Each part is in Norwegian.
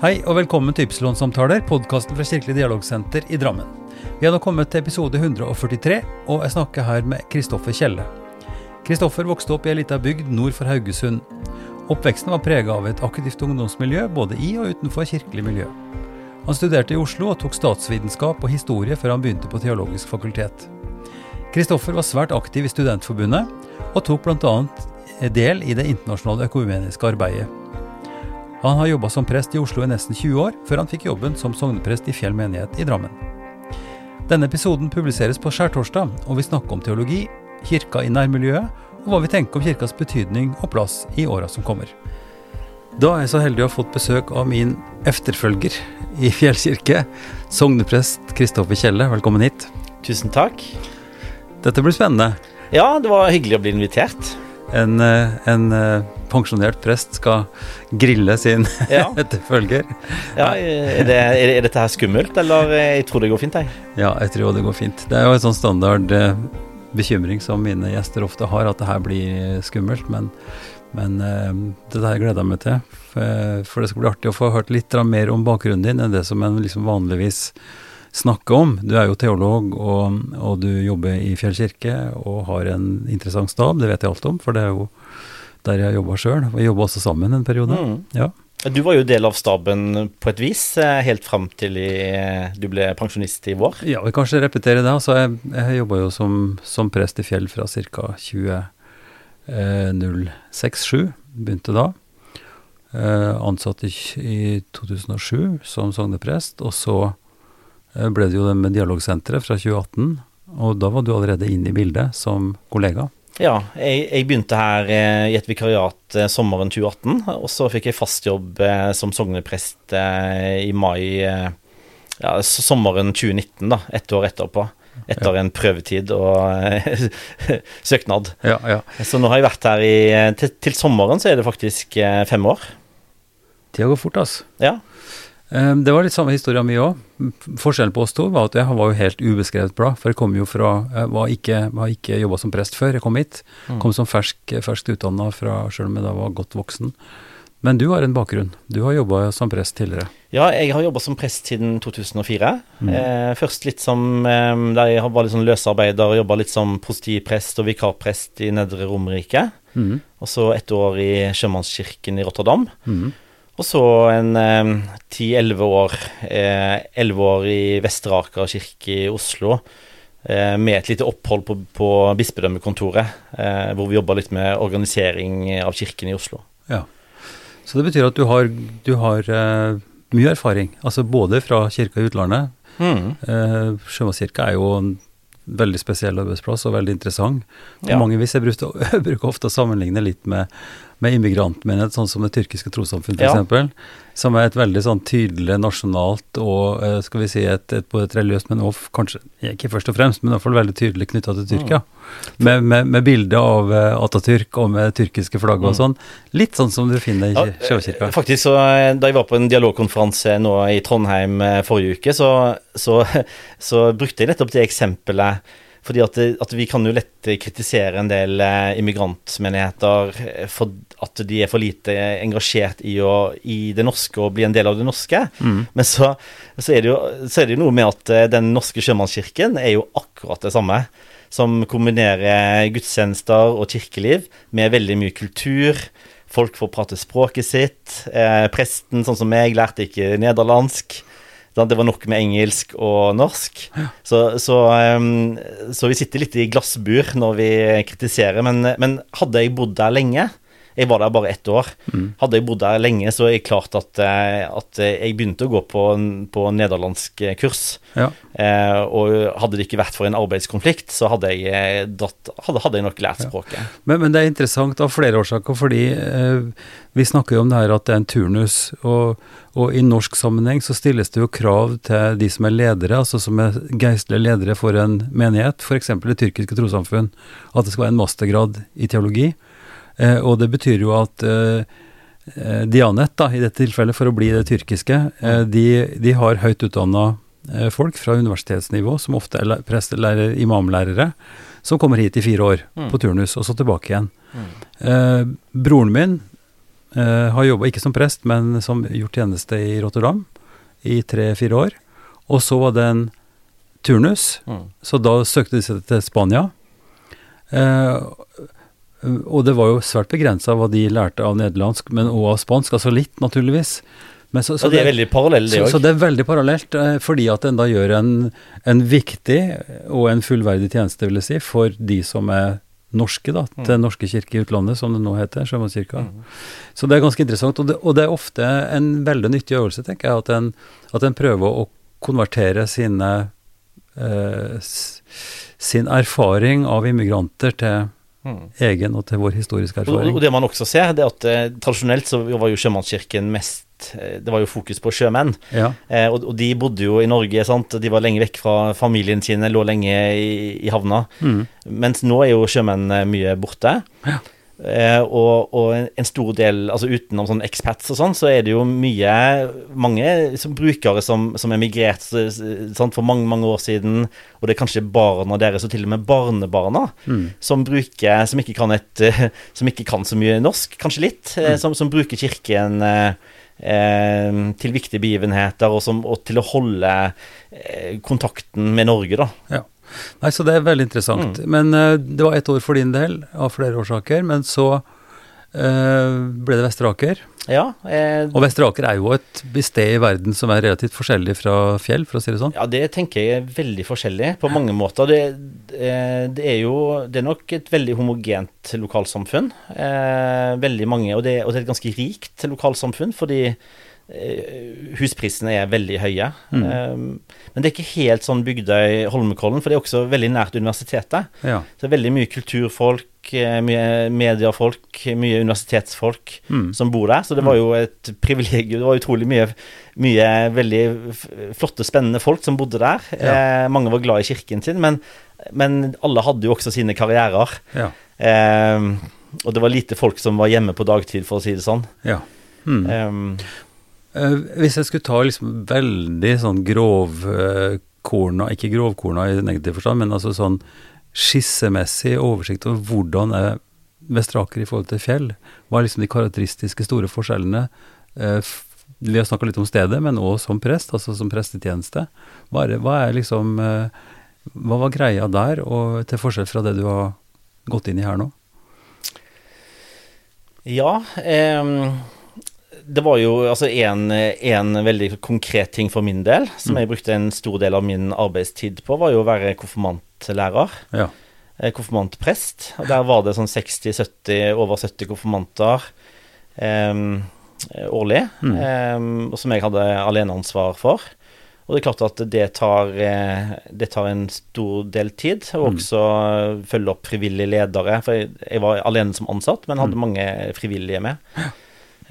Hei og velkommen til Ypsilon-samtaler, podkasten fra Kirkelig dialogsenter i Drammen. Vi har nå kommet til episode 143, og jeg snakker her med Kristoffer Kjelle. Kristoffer vokste opp i ei lita bygd nord for Haugesund. Oppveksten var prega av et aktivt ungdomsmiljø både i og utenfor kirkelig miljø. Han studerte i Oslo og tok statsvitenskap og historie før han begynte på Teologisk fakultet. Kristoffer var svært aktiv i Studentforbundet, og tok bl.a. del i det internasjonale økumeniske arbeidet. Han har jobba som prest i Oslo i nesten 20 år, før han fikk jobben som sogneprest i Fjell menighet i Drammen. Denne episoden publiseres på skjærtorsdag, og vi snakker om teologi, kirka i nærmiljøet, og hva vi tenker om kirkas betydning og plass i åra som kommer. Da er jeg så heldig å ha fått besøk av min efterfølger i Fjell kirke, sogneprest Kristoffer Kjelle. Velkommen hit. Tusen takk. Dette blir spennende. Ja, det var hyggelig å bli invitert. En, eh, en eh, pensjonert prest skal grille sin Ja. etterfølger. Ja, er, det, er, dette her skummelt, eller eh, jeg tror det går fint, jeg. Ja, jeg tror det går fint. Det er jo en sånn standard eh, bekymring som mine gjester ofte har, at det her blir skummelt. Men, men eh, det der gleder jeg meg til. For, det skal bli artig å få hørt litt mer om bakgrunnen din enn det som en liksom vanligvis snakker om. Du er jo teolog, og, og du jobber i Fjell kirke og har en interessant stab, det vet jeg alt om, for det er jo der jeg jobba sjøl. Vi jobba også sammen en periode. Mm. Ja. Du var jo del av staben på et vis, eh, helt fram til i, du ble pensjonist i vår. Ja, vi kanskje repetere det. Altså, jeg, jeg jobba jo som, som prest i Fjell fra ca. 2006-2007. Begynte da. Eh, ansatt i, i 2007 som sogneprest. Og så eh, ble det jo det med Dialogsenteret fra 2018. Og da var du allerede inne i bildet som kollega. Ja, jeg, jeg begynte her eh, i et vikariat eh, sommeren 2018, og så fikk jeg fast jobb eh, som sogneprest i mai ja, sommeren 2019, da, ett år etterpå. Etter en prøvetid og søknad. Ja, ja. Så nå har jeg vært her i til, til sommeren så er det faktisk fem år. Tida går fort, altså. Ja. Eh, Det var litt samme historia mi òg. Forskjellen på oss to var at jeg var jo helt ubeskrevet blad. For jeg kom jo fra Jeg var ikke, var ikke jobba som prest før jeg kom hit. Kom som fersk, ferskt utdanna fra sjøl om jeg da var godt voksen. Men du har en bakgrunn. Du har jobba som prest tidligere. Ja, jeg har jobba som prest siden 2004. Eh, først litt som eh, Der jeg var litt sånn løsarbeider, jobba litt som prostiprest og vikarprest i Nedre Romerike. Mm. Og så et år i Sjømannskirken i Rotterdam. Mhm. Og så en ti-elleve år eh, Elleve år i Vestre Aker kirke i Oslo. Eh, med et lite opphold på, på bispedømmekontoret, eh, hvor vi jobba litt med organisering av kirken i Oslo. Ja. Så det betyr at du har, du har eh, mye erfaring. Altså både fra kirka i utlandet. Mm. Eh, Sjømannskirka er jo en veldig spesiell arbeidsplass og veldig interessant. På Ja. mange vis. Jeg bruker ofte å sammenligne litt med, med immigrantmenighet, sånn som det tyrkiske trossamfunn Ja. Eksempel, Som er et veldig sånn tydelig nasjonalt og eh, skal vi si et, et, både et religiøst, men også kanskje ikke først og fremst, men i hvert fall veldig tydelig knytta til Tyrkia. Mm. Med, med, med bilde av eh, Atatürk og med tyrkiske flagg og Mm. sånn. Litt sånn som du finner i Ja, Sjøkirka. Faktisk, så eh, Da jeg var på en dialogkonferanse nå i Trondheim eh, forrige uke, så, så, så brukte jeg nettopp det eksempelet. Fordi at, at vi kan jo lett kritisere en del eh, immigrantmenigheter eh, for at de er for lite engasjert i, å, i det norske og bli en del av det norske. Mm. Men så, så, er det jo, så er det noe med at eh, den norske sjømannskirken er jo akkurat det samme. Som kombinerer gudstjenester og kirkeliv med veldig mye kultur. Folk får prate språket sitt. Eh, presten, sånn som meg, lærte ikke nederlandsk. Det var nok med engelsk og norsk. Så, så, ehm, så vi sitter litt i glassbur når vi kritiserer. Men, men hadde jeg bodd der lenge Jeg var der bare ett år. Hadde jeg bodd der lenge, så er det klart at, eh, at jeg begynte å gå på, på nederlandsk kurs. Ja. Eh, og hadde det ikke vært for en arbeidskonflikt, så hadde jeg, eh, dratt, hadde, hadde jeg nok lært språket. Men, men det er interessant av flere årsaker, fordi eh, vi snakker jo om det her at det er en turnus. Og, og i norsk sammenheng så stilles det jo krav til de som er ledere, altså som er geistlige ledere for en menighet, f.eks. det tyrkiske trossamfunn, at det skal være en mastergrad i teologi. Eh, og det betyr jo at eh, eh, Dianet, da, i dette tilfellet, for å bli det tyrkiske, de, de har høyt utdanna folk fra universitetsnivå, som ofte er læ- prestelærer, imamlærere, som kommer hit i fire år Mm. på turnus, og så tilbake igjen. Eh, broren min Eh, har jobba ikke som prest, men som gjort tjeneste i Rotterdam i tre-fire år. Og så var det en turnus, Mm. så da søkte de seg til Spania. Eh, og det var jo svært begrensa hva de lærte av nederlandsk, men òg av spansk. Altså litt, naturligvis. Men så, Så det er veldig parallelt, det så, òg. så det er veldig parallelt, eh, fordi at en da gjør en, en viktig og en fullverdig tjeneste, vil jeg si, for de som er norske, da, til Mm. Norske kirke i utlandet, som det nå heter, Sjømannskirka. Så det er ganske interessant, og det, og det er ofte en veldig nyttig øvelse, tenker jeg, at en, at en prøver å konvertere sine eh, sin erfaring av immigranter til Mm. Egen og til vår historiske erfaring. og det man også ser, det er at eh, tradisjonelt så var jo sjømannskirken mest eh, Det var jo fokus på sjømenn. Ja, Eh, og, og de bodde jo i Norge, sant. De var lenge vekk fra familien sine, lå lenge i, i havna. mm, Mens nå er jo sjømenn eh, mye borte. Ja. Eh, og, og en- stor del, altså utenom sånn expats og sånn, så er det jo mye mange som brukere som, som emigrerte for mange, mange år siden. Og det er kanskje barna deres, og til og med barnebarna, mm, som bruker Som ikke kan et Som ikke kan så mye norsk, kanskje litt. eh, Som, som bruker kirken eh, eh, til viktige begivenheter, og, som, og til å holde eh, kontakten med Norge, da. ja. Nei, så det er veldig interessant. Men uh, det var ett år for din del, av flere årsaker. Men så uh, ble det Vestre Aker. Ja, eh, Og Vestre Aker er jo et sted i verden som er relativt forskjellig fra fjell, for å si det sånn. ja, det tenker jeg er veldig forskjellig på mange måter. Det, eh, det er jo Det er nok et veldig homogent lokalsamfunn. Eh, veldig mange, og det, og det er et ganske rikt lokalsamfunn, fordi husprisene er veldig høye. Mm. Eh, men det er ikke helt sånn Bygdøy Holmenkollen, for det er også veldig nært universitetet. Ja. Så det er veldig mye kulturfolk, eh, mye mediefolk, mye universitetsfolk Mm. som bor der. Så det var jo et privilegium. Det var utrolig mye, mye veldig flotte, spennende folk som bodde der. Eh, mange var glad i kirken sin, men, men alle hadde jo også sine karrierer. Ja. Eh, og det var lite folk som var hjemme på dagtid, for å si det sånn. ja. Mm. Eh, Eh, hvis jeg skulle ta liksom veldig sånn grovkorna, ikke grovkorna i negativ forstand, men altså sånn skissemessig oversikt over hvordan er Vestraker i forhold til fjell, hva er liksom de karakteristiske store forskjellene? Eh, vi har snakka litt om stedet, men òg som prest, altså som prestetjeneste. Hva er, hva er liksom eh, Hva var greia der, og til forskjell fra det du har gått inn i her nå? Ja, ehm, det var jo altså en, en veldig konkret ting for min del, som jeg brukte en stor del av min arbeidstid på, var jo å være konfirmantlærer. Ja. eh, Konfirmantprest. Og der var det sånn 60-70, over 70 konfirmanter um, årlig, Mm. Um, som jeg hadde aleneansvar for. Og det er klart at det tar, eh, det tar en stor del tid, og Mm. også følge opp frivillige ledere. For jeg, jeg var alene som ansatt, men hadde Mm. mange frivillige med.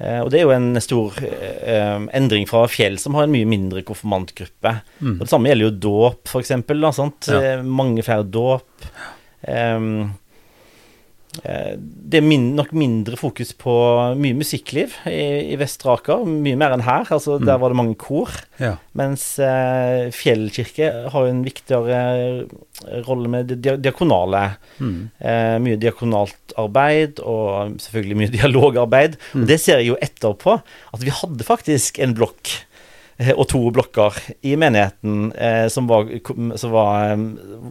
Eh, og det er jo en stor eh, endring fra Fjell, som har en mye mindre konfirmantgruppe. Mm. Og det samme gjelder jo dåp, eksempel. Ja. Eh, Mange flere dåp. Eh, det er min, nok mindre fokus på mye musikkliv i, i Vestre Aker, mye mer enn her. Altså, Mm. Der var det mange kor. Ja. Mens eh, Fjell kirke har jo en viktigere rolle med det diakonale. Mm. Eh, mye diakonalt arbeid, og selvfølgelig mye dialogarbeid. Mm. Og det ser jeg jo etterpå, at vi hadde faktisk en blokk eh, og to blokker i menigheten eh, som var, som var, eh,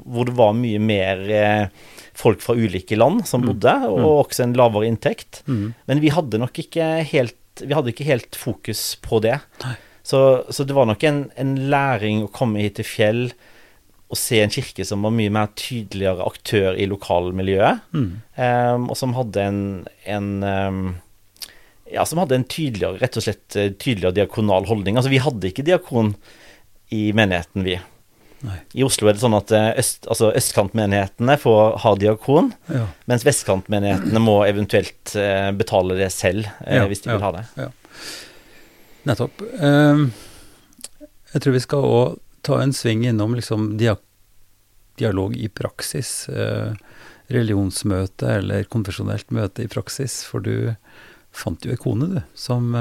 hvor det var mye mer eh, folk fra ulike land som Mm. bodde, og også en lavere inntekt. Mm. Men vi hadde nok ikke helt, vi hadde ikke helt fokus på det. Så, så det var nok en, en læring å komme hit til Fjell og se en kirke som var mye mer tydeligere aktør i lokalmiljøet, Mm. um, og som hadde en, en um, ja, som hadde en tydeligere, rett og slett eh, tydeligere diakonal holdning. Altså, vi hadde ikke diakon i menigheten, vi. Nei. I Oslo er det sånn at eh, øst, altså østkantmenighetene får ha diakon, Ja. mens vestkantmenighetene må eventuelt eh, betale det selv, eh, Ja, hvis de vil ha det. Nettopp. Ehm, jeg tror vi skal òg ta en sving innom liksom dialog i praksis. religionsmøte eller konfesjonelt møte i praksis. For du fant jo ei kone, du, som,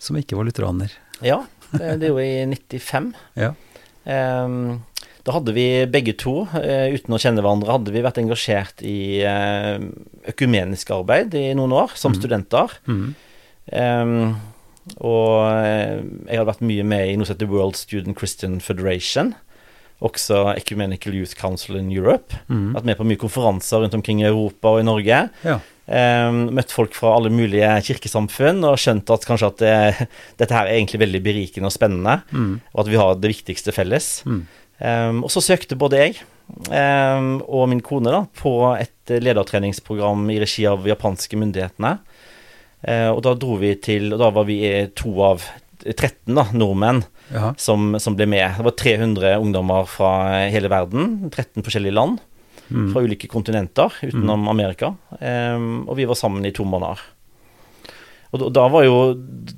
som ikke var lutheraner. Ja, det, det er jo i 95. Ja. Em, da hadde vi begge to, eh, uten å kjenne hverandre, hadde vi vært engasjert i eh, økumenisk arbeid i noen år, som mm. studenter. Mm. Um, og eh, jeg hadde vært mye med i noe som heter World Student Christian Federation. Også Ecumenical Youth Council in Europe. Mm. Vært med på mye konferanser rundt omkring i Europa og i Norge. Ja. Um, møtt folk fra alle mulige kirkesamfunn og skjønt at kanskje at det, dette her er egentlig veldig berikende og spennende, Mm. og at vi har det viktigste felles. Mm. Um, og så søkte både jeg um, og min kone da, på et ledertreningsprogram i regi av japanske myndighetene. Uh, og da dro vi til Og da var vi to av 13 da, nordmenn som, som ble med. Det var 300 ungdommer fra hele verden, 13 forskjellige land Mm. fra ulike kontinenter utenom Amerika. Um, og vi var sammen i to måneder. Og da, da var jo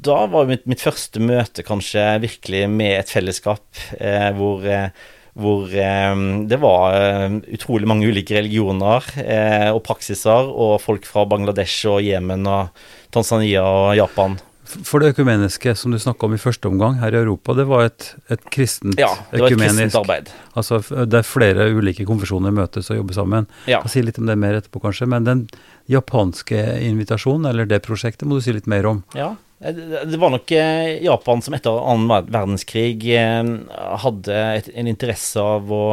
da var mitt, mitt første møte kanskje virkelig med et fellesskap eh, hvor, eh, hvor eh, det var eh, utrolig mange ulike religioner eh, og praksiser, og folk fra Bangladesh og Jemen og Tanzania og Japan. For det økumeniske som du snakka om i første omgang her i Europa, det var et, et kristent Ja, det var et kristent arbeid. Altså der flere ulike konfesjoner møtes og jobber sammen. Ja. Jeg si litt om det mer etterpå, kanskje. Men den japanske invitasjonen, eller det prosjektet, må du si litt mer om. Ja, eh, det det var nok eh, Japan som etter annen verdenskrig eh, hadde en interesse av å,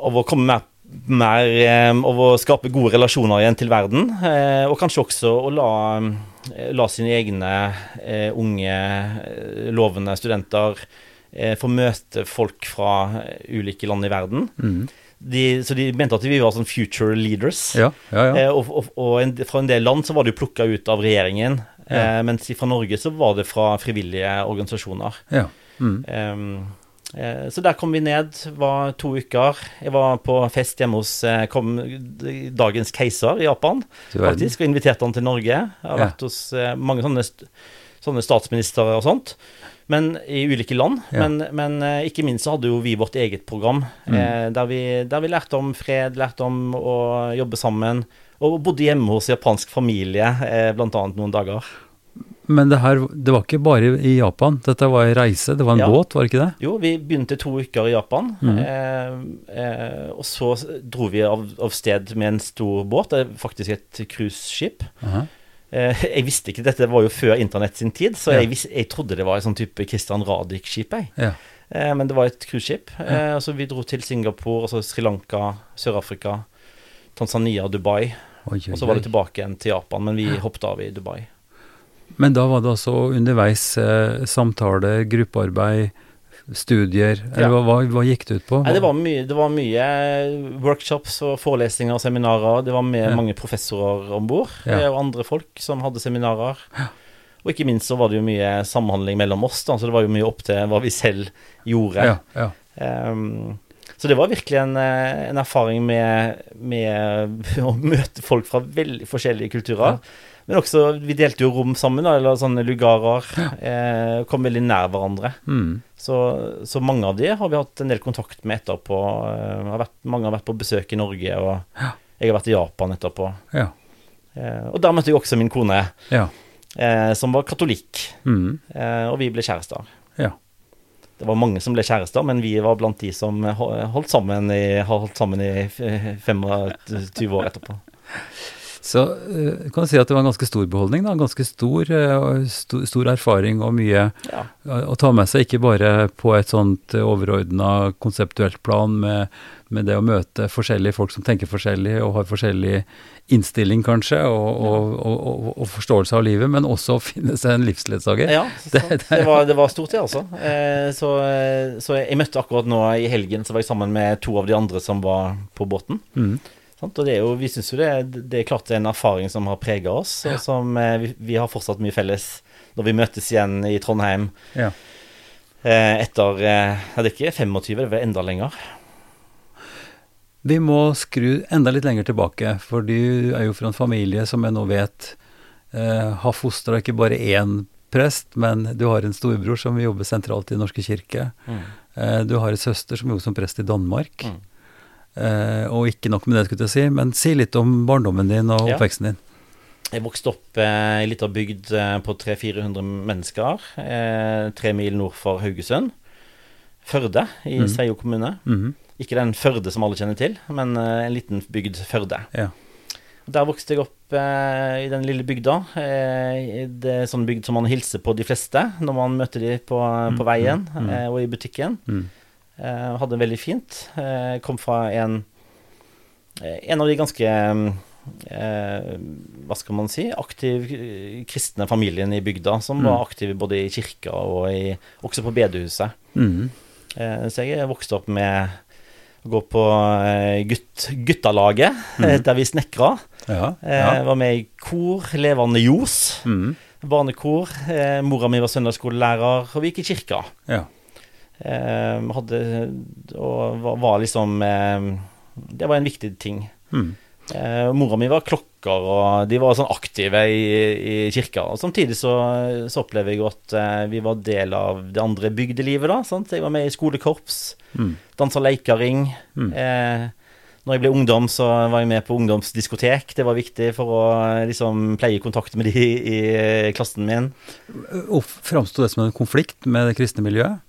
av å komme mer, mer eh, Av å skape gode relasjoner igjen til verden. eh, Og kanskje også å la, eh, la sine egne unge, lovende studenter få møte folk fra ulike land i verden. Mm. De, så de mente at vi var sånn future leaders. Ja, ja, ja. Og og, og en, fra en del land så var det jo plukka ut av regjeringen. Mens fra Norge så var det fra frivillige organisasjoner. ja. Mm. Eh, så der kom vi ned, var to uker. Jeg var på fest hjemme hos eh, kom, dagens keiser i Japan, faktisk, og inviterte han til Norge. Jeg har Ja. vært hos eh, mange sånne, sånne statsministre og sånt. Men i ulike land. Ja. Men, men eh, ikke minst så hadde jo vi vårt eget program, Mm. eh, der, vi, der vi lærte om fred, lærte om å jobbe sammen. Og bodde hjemme hos japansk familie eh, blant annet noen dager. Men det her, det var ikke bare i Japan. Dette var en reise, det var en Ja. båt, var det ikke det? Jo, vi begynte to uker i Japan. mm. Eh, eh, og så dro vi av, av sted med en stor båt. Det er faktisk et cruiseskip. Aha. Eh, jeg visste ikke, dette var jo før internett sin tid, så Ja. jeg, visste, jeg trodde det var en sånn type Christian Radich-skip. jeg. Ja. Eh, men det var et cruiseskip. Eh, så vi dro til Singapore, altså Sri Lanka, Sør-Afrika, Tanzania, Dubai. Oi, oi, Og så var det tilbake igjen til Japan, men vi hoppet av i Dubai. Men da var det altså underveis eh, samtale, gruppearbeid, studier. Eller Ja. hva, hva, hva gikk det ut på? Nei, det var mye, det var mye workshops og forelesninger og seminarer. Det var med Ja. mange professorer om bord, Ja. og andre folk som hadde seminarer. Og ikke minst så var det jo mye samhandling mellom oss, da, så det var jo mye opp til hva vi selv gjorde. Ja, ja. Ehm, så det var virkelig en, eh, en erfaring med, med å møte folk fra veldig forskjellige kulturer. Men også, vi delte jo rom sammen, da, eller sånne lugarer. Eh, kom veldig nær hverandre. Mm. Så, så mange av de har vi hatt en del kontakt med etterpå. Eh, har vært, mange har vært på besøk i Norge, og jeg har vært i Japan etterpå. Ja. Eh, og der møtte jeg også min kone, Ja. eh, som var katolikk, Mm. eh, og vi ble kjærester. Ja. Det var mange som ble kjærester, men vi var blant de som holdt sammen i, holdt sammen i 25 år etterpå. Så eh, kan du si at det var en ganske stor beholdning, da. Ganske stor, eh, sto- stor erfaring og mye Ja. eh, å ta med seg, ikke bare på et sånt overordna konseptuelt plan med, med det å møte forskjellige folk som tenker forskjellig og har forskjellig innstilling, kanskje, og, og, og, og, forståelse av livet, men også å finne seg en livsledsager. Ja, det, Det- det, var, det var stort, det, altså. Eh, så, eh, så jeg møtte akkurat nå i helgen, så var jeg sammen med to av de andre som var på båten. Mm. Og det er jo, vi syns jo det, det er klart det er en erfaring som har prega oss, og som eh, vi, vi har fortsatt mye felles når vi møtes igjen i Trondheim Ja. eh, etter eh, ja, Det er ikke 25, det vel enda lenger. Vi må skru enda litt lenger tilbake, for du er jo fra en familie som jeg nå vet eh, har fostra ikke bare én prest, men du har en storebror som jobber sentralt i Den norske kirke. Eh, du har en søster som jobber som prest i Danmark. Mm. Eh, og ikke nok med det, skulle jeg si, men si litt om barndommen din og Ja. oppveksten din. Jeg vokste opp eh, i ei lita bygd eh, på 300-400 mennesker, eh, tre mil nord for Haugesund. Førde i mm. Seio kommune. Mhm. Ikke den Førde som alle kjenner til, men eh, en liten bygd Førde. Ja. Der vokste jeg opp eh, i den lille bygda. Eh, det er sånn bygd som man hilser på de fleste når man møter dem på, på veien mm, mm. og i butikken. Mm. Eh, hadde det veldig fint. Eh, kom fra en, eh, en av de ganske eh, Hva skal man si aktiv kristne familien i bygda, som Mm. var aktive både i kirka og i, også på bedehuset. Mm. Eh, så jeg vokste opp med å gå på gutt, guttalaget, Mhm. der vi snekra. Ja. Eh. Var med i kor, Levende Ljos, Mm. barnekor. Eh, mora mi var søndagsskolelærer, og vi gikk i kirka. ja. Eh, hadde Og var, liksom eh, Det var en viktig ting. Mm. Eh, mora mi var klokker, og de var sånn aktive i, i kirka. Og samtidig så, så opplever jeg at eh, vi var del av det andre bygdelivet, da. Sant? Jeg var med i skolekorps, Mm. dansa leikaring. Mm. Eh, når jeg ble ungdom, så var jeg med på ungdomsdiskotek. Det var viktig for å liksom pleie kontakt med de i, i klassen min. Framsto det som en konflikt med det kristne miljøet?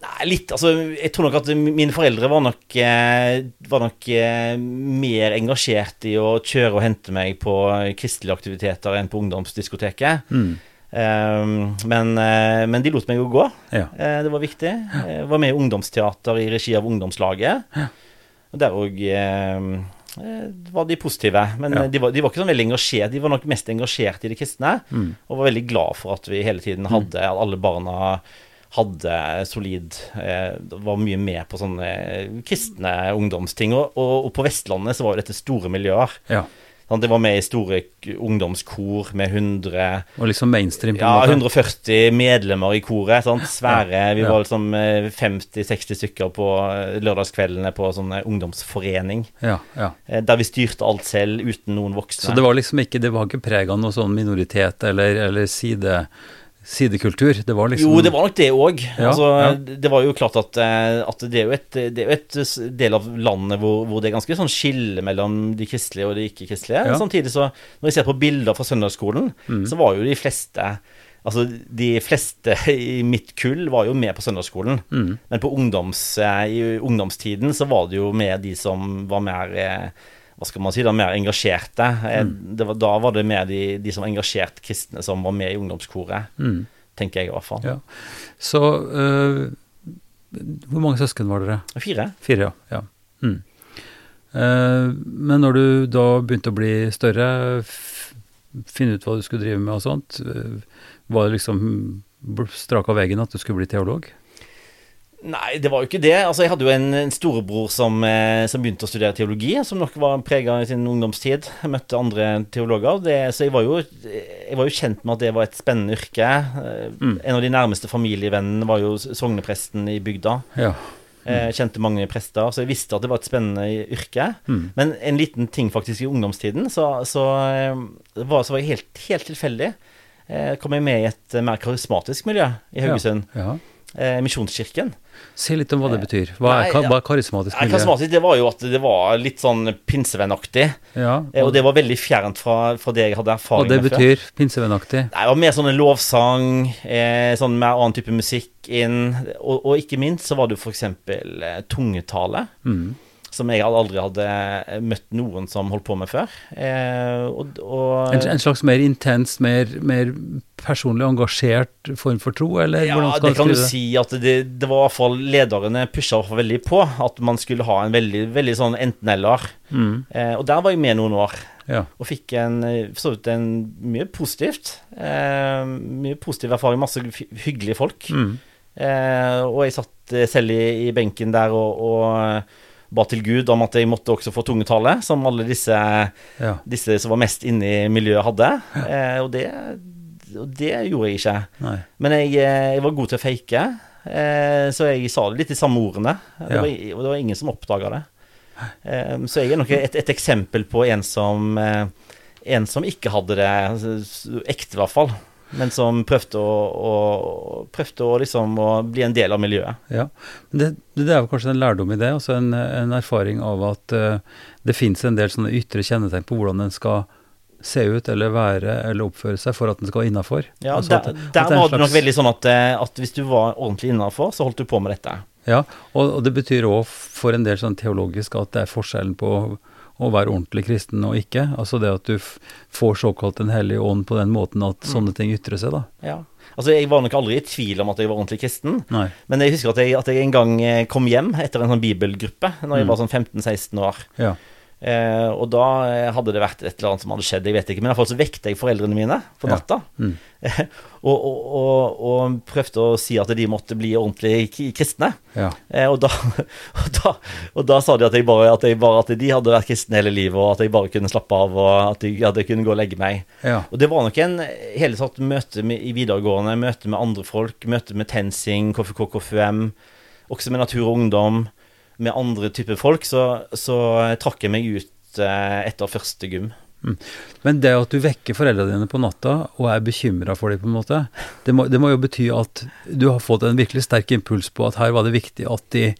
Nei, litt. Altså, jeg tror nok at mine foreldre var nok, eh, var nok eh, mer engasjert i å kjøre og hente meg på kristelige aktiviteter enn på ungdomsdiskoteket. Mm. Eh, men, eh, men de lot meg jo gå. Ja. Eh, det var viktig. Jeg var med i ungdomsteater i regi av ungdomslaget. Og der òg var de positive. Men Ja. de, var, de var ikke sånn veldig engasjert. De var nok mest engasjert i det kristne. Mm. Og var veldig glad for at vi hele tiden hadde at alle barna hadde solid eh, Var mye med på sånne eh, kristne ungdomsting. Og, og, og på Vestlandet så var jo dette store miljøer. ja. Sånn, det var med i store ungdomskor med 100 Og liksom mainstream, på ja, måte? 140 medlemmer i koret. Sant? Svære. Vi Ja. var liksom eh, 50-60 stykker på eh, lørdagskveldene på sånn eh, ungdomsforening. Ja, ja. eh, Der vi styrte alt selv uten noen voksne. Så det var liksom ikke Det var ikke preg av noen sånn minoritet eller, eller side, sidekultur? Det var liksom Jo, det var nok det òg. Ja, altså, ja. Det var jo klart at, eh, at det er jo et, det er jo et del av landet hvor, hvor det er ganske sånn skille mellom de kristelige og de ikke-kristelige. Ja. Samtidig så, når jeg ser på bilder fra søndagsskolen, Mm. så var jo de fleste Altså, de fleste i mitt kull var jo med på søndagsskolen. Mm. Men på ungdoms, eh, i ungdomstiden så var det jo med de som var mer eh, hva skal man si da, mer engasjerte. Eh, Mm. Det var, da var det mer de, de som var engasjert kristne som var med i ungdomskoret. Mm. Tenker jeg i hvert fall. Ja. Så uh, Hvor mange søsken var dere? Fire. Fire, ja. ja. Mm. Uh, men når du da begynte å bli større, finne ut hva du skulle drive med og sånt, øh, var det liksom strak av veggen at du skulle bli teolog? Nei, det var jo ikke det. Altså, Jeg hadde jo en, en storebror som, eh, som begynte å studere teologi, som nok var prega i sin ungdomstid. Jeg møtte andre teologer. Det, så jeg var, jo, jeg var jo kjent med at det var et spennende yrke. Eh, Mm. En av de nærmeste familievennene var jo sognepresten i bygda. Ja. Eh, kjente mange prester, så jeg visste at det var et spennende yrke. Mm. Men en liten ting faktisk i ungdomstiden, så, så, eh, var, så var jeg helt, helt tilfeldig. Eh, kom jeg med i et eh, mer karismatisk miljø i Haugesund. Ja. ja. Eh, Misjonskirken. Si litt om hva det betyr. Hva er, Nei, hva er karismatisk miljø? Karismatisk, det var jo at det var litt sånn pinsevennaktig. Ja, og, Og det var veldig fjernt fra, fra det jeg hadde og det betyr før. pinsevennaktig? Nei, det var mer sånn en lovsang, eh, sånn mer annen type musikk inn. Og, og ikke minst så var det jo eksempel eh, tungetale. Mm. Som jeg aldri hadde eh, møtt noen som holdt på med før. Eh, og, og En, en slags mer intens, mer, mer personlig engasjert form for tro, eller Ja, det kan du si at det, det var i hvert fall Lederne pusha veldig på at man skulle ha en veldig, veldig sånn enten-eller. Mm. Eh, og der var jeg med noen år. Ja. Og fikk en, eh, så en mye positivt. Eh, mye positiv erfaring, masse hyggelige folk. Mm. Eh, og jeg satt selv i, i benken der og, og ba til Gud om at jeg måtte også få tungetale, som alle disse, ja. disse som var mest inne i miljøet, hadde. Eh, og, det, og det gjorde jeg ikke. Nei. Men jeg, eh, jeg var god til å fake, eh, så jeg sa det litt de samme ordene. Det var, og det var ingen som oppdaga det. Eh, så jeg er nok et, et eksempel på en som eh, En som ikke hadde det altså, ekte, i hvert fall. Men som prøvde å, å, prøvde å liksom å bli en del av miljøet. Ja, det, det er jo kanskje en lærdom i det, altså en, en erfaring av at uh, det finnes en del sånne ytre kjennetegn på hvordan en skal se ut eller være eller oppføre seg for at den skal innafor. Ja, Altså der, der er var det nok veldig sånn at, eh, at hvis du var ordentlig innafor, så holdt du på med dette. Ja, og, og det betyr òg for en del sånn teologisk at det er forskjellen på å være ordentlig kristen og ikke. Altså det at du får såkalt Den hellige ånd på den måten at sånne ting ytrer seg, da. Ja. Altså, Jeg var nok aldri i tvil om at jeg var ordentlig kristen. Nei. Men jeg husker at jeg, at jeg en gang eh, kom hjem etter en sånn bibelgruppe, når jeg var sånn 15-16 år. Ja. Eh, og da eh, hadde det vært et eller annet som hadde skjedd, jeg vet ikke. Men i hvert fall så vekte jeg foreldrene mine på Ja. natta. Eh, og, og, og, og prøvde å si at de måtte bli ordentlig kristne. Ja. Eh, og, da, og, da, og da sa de at, jeg bare, at, bare, at de hadde vært kristne hele livet, og at jeg bare kunne slappe av, og at jeg, at jeg kunne gå og legge meg. Ja. Og det var nok en hele tatt møte med, i videregående, møte med andre folk, møte med TenSing, KFK, KFUM, også med Natur og Ungdom, med andre typer folk, så, så trakk jeg meg ut eh, etter første gym. Men det at du vekker foreldrene dine på natta og er bekymra for dem, på en måte, det må, det må jo bety at du har fått en virkelig sterk impuls på at her var det viktig at de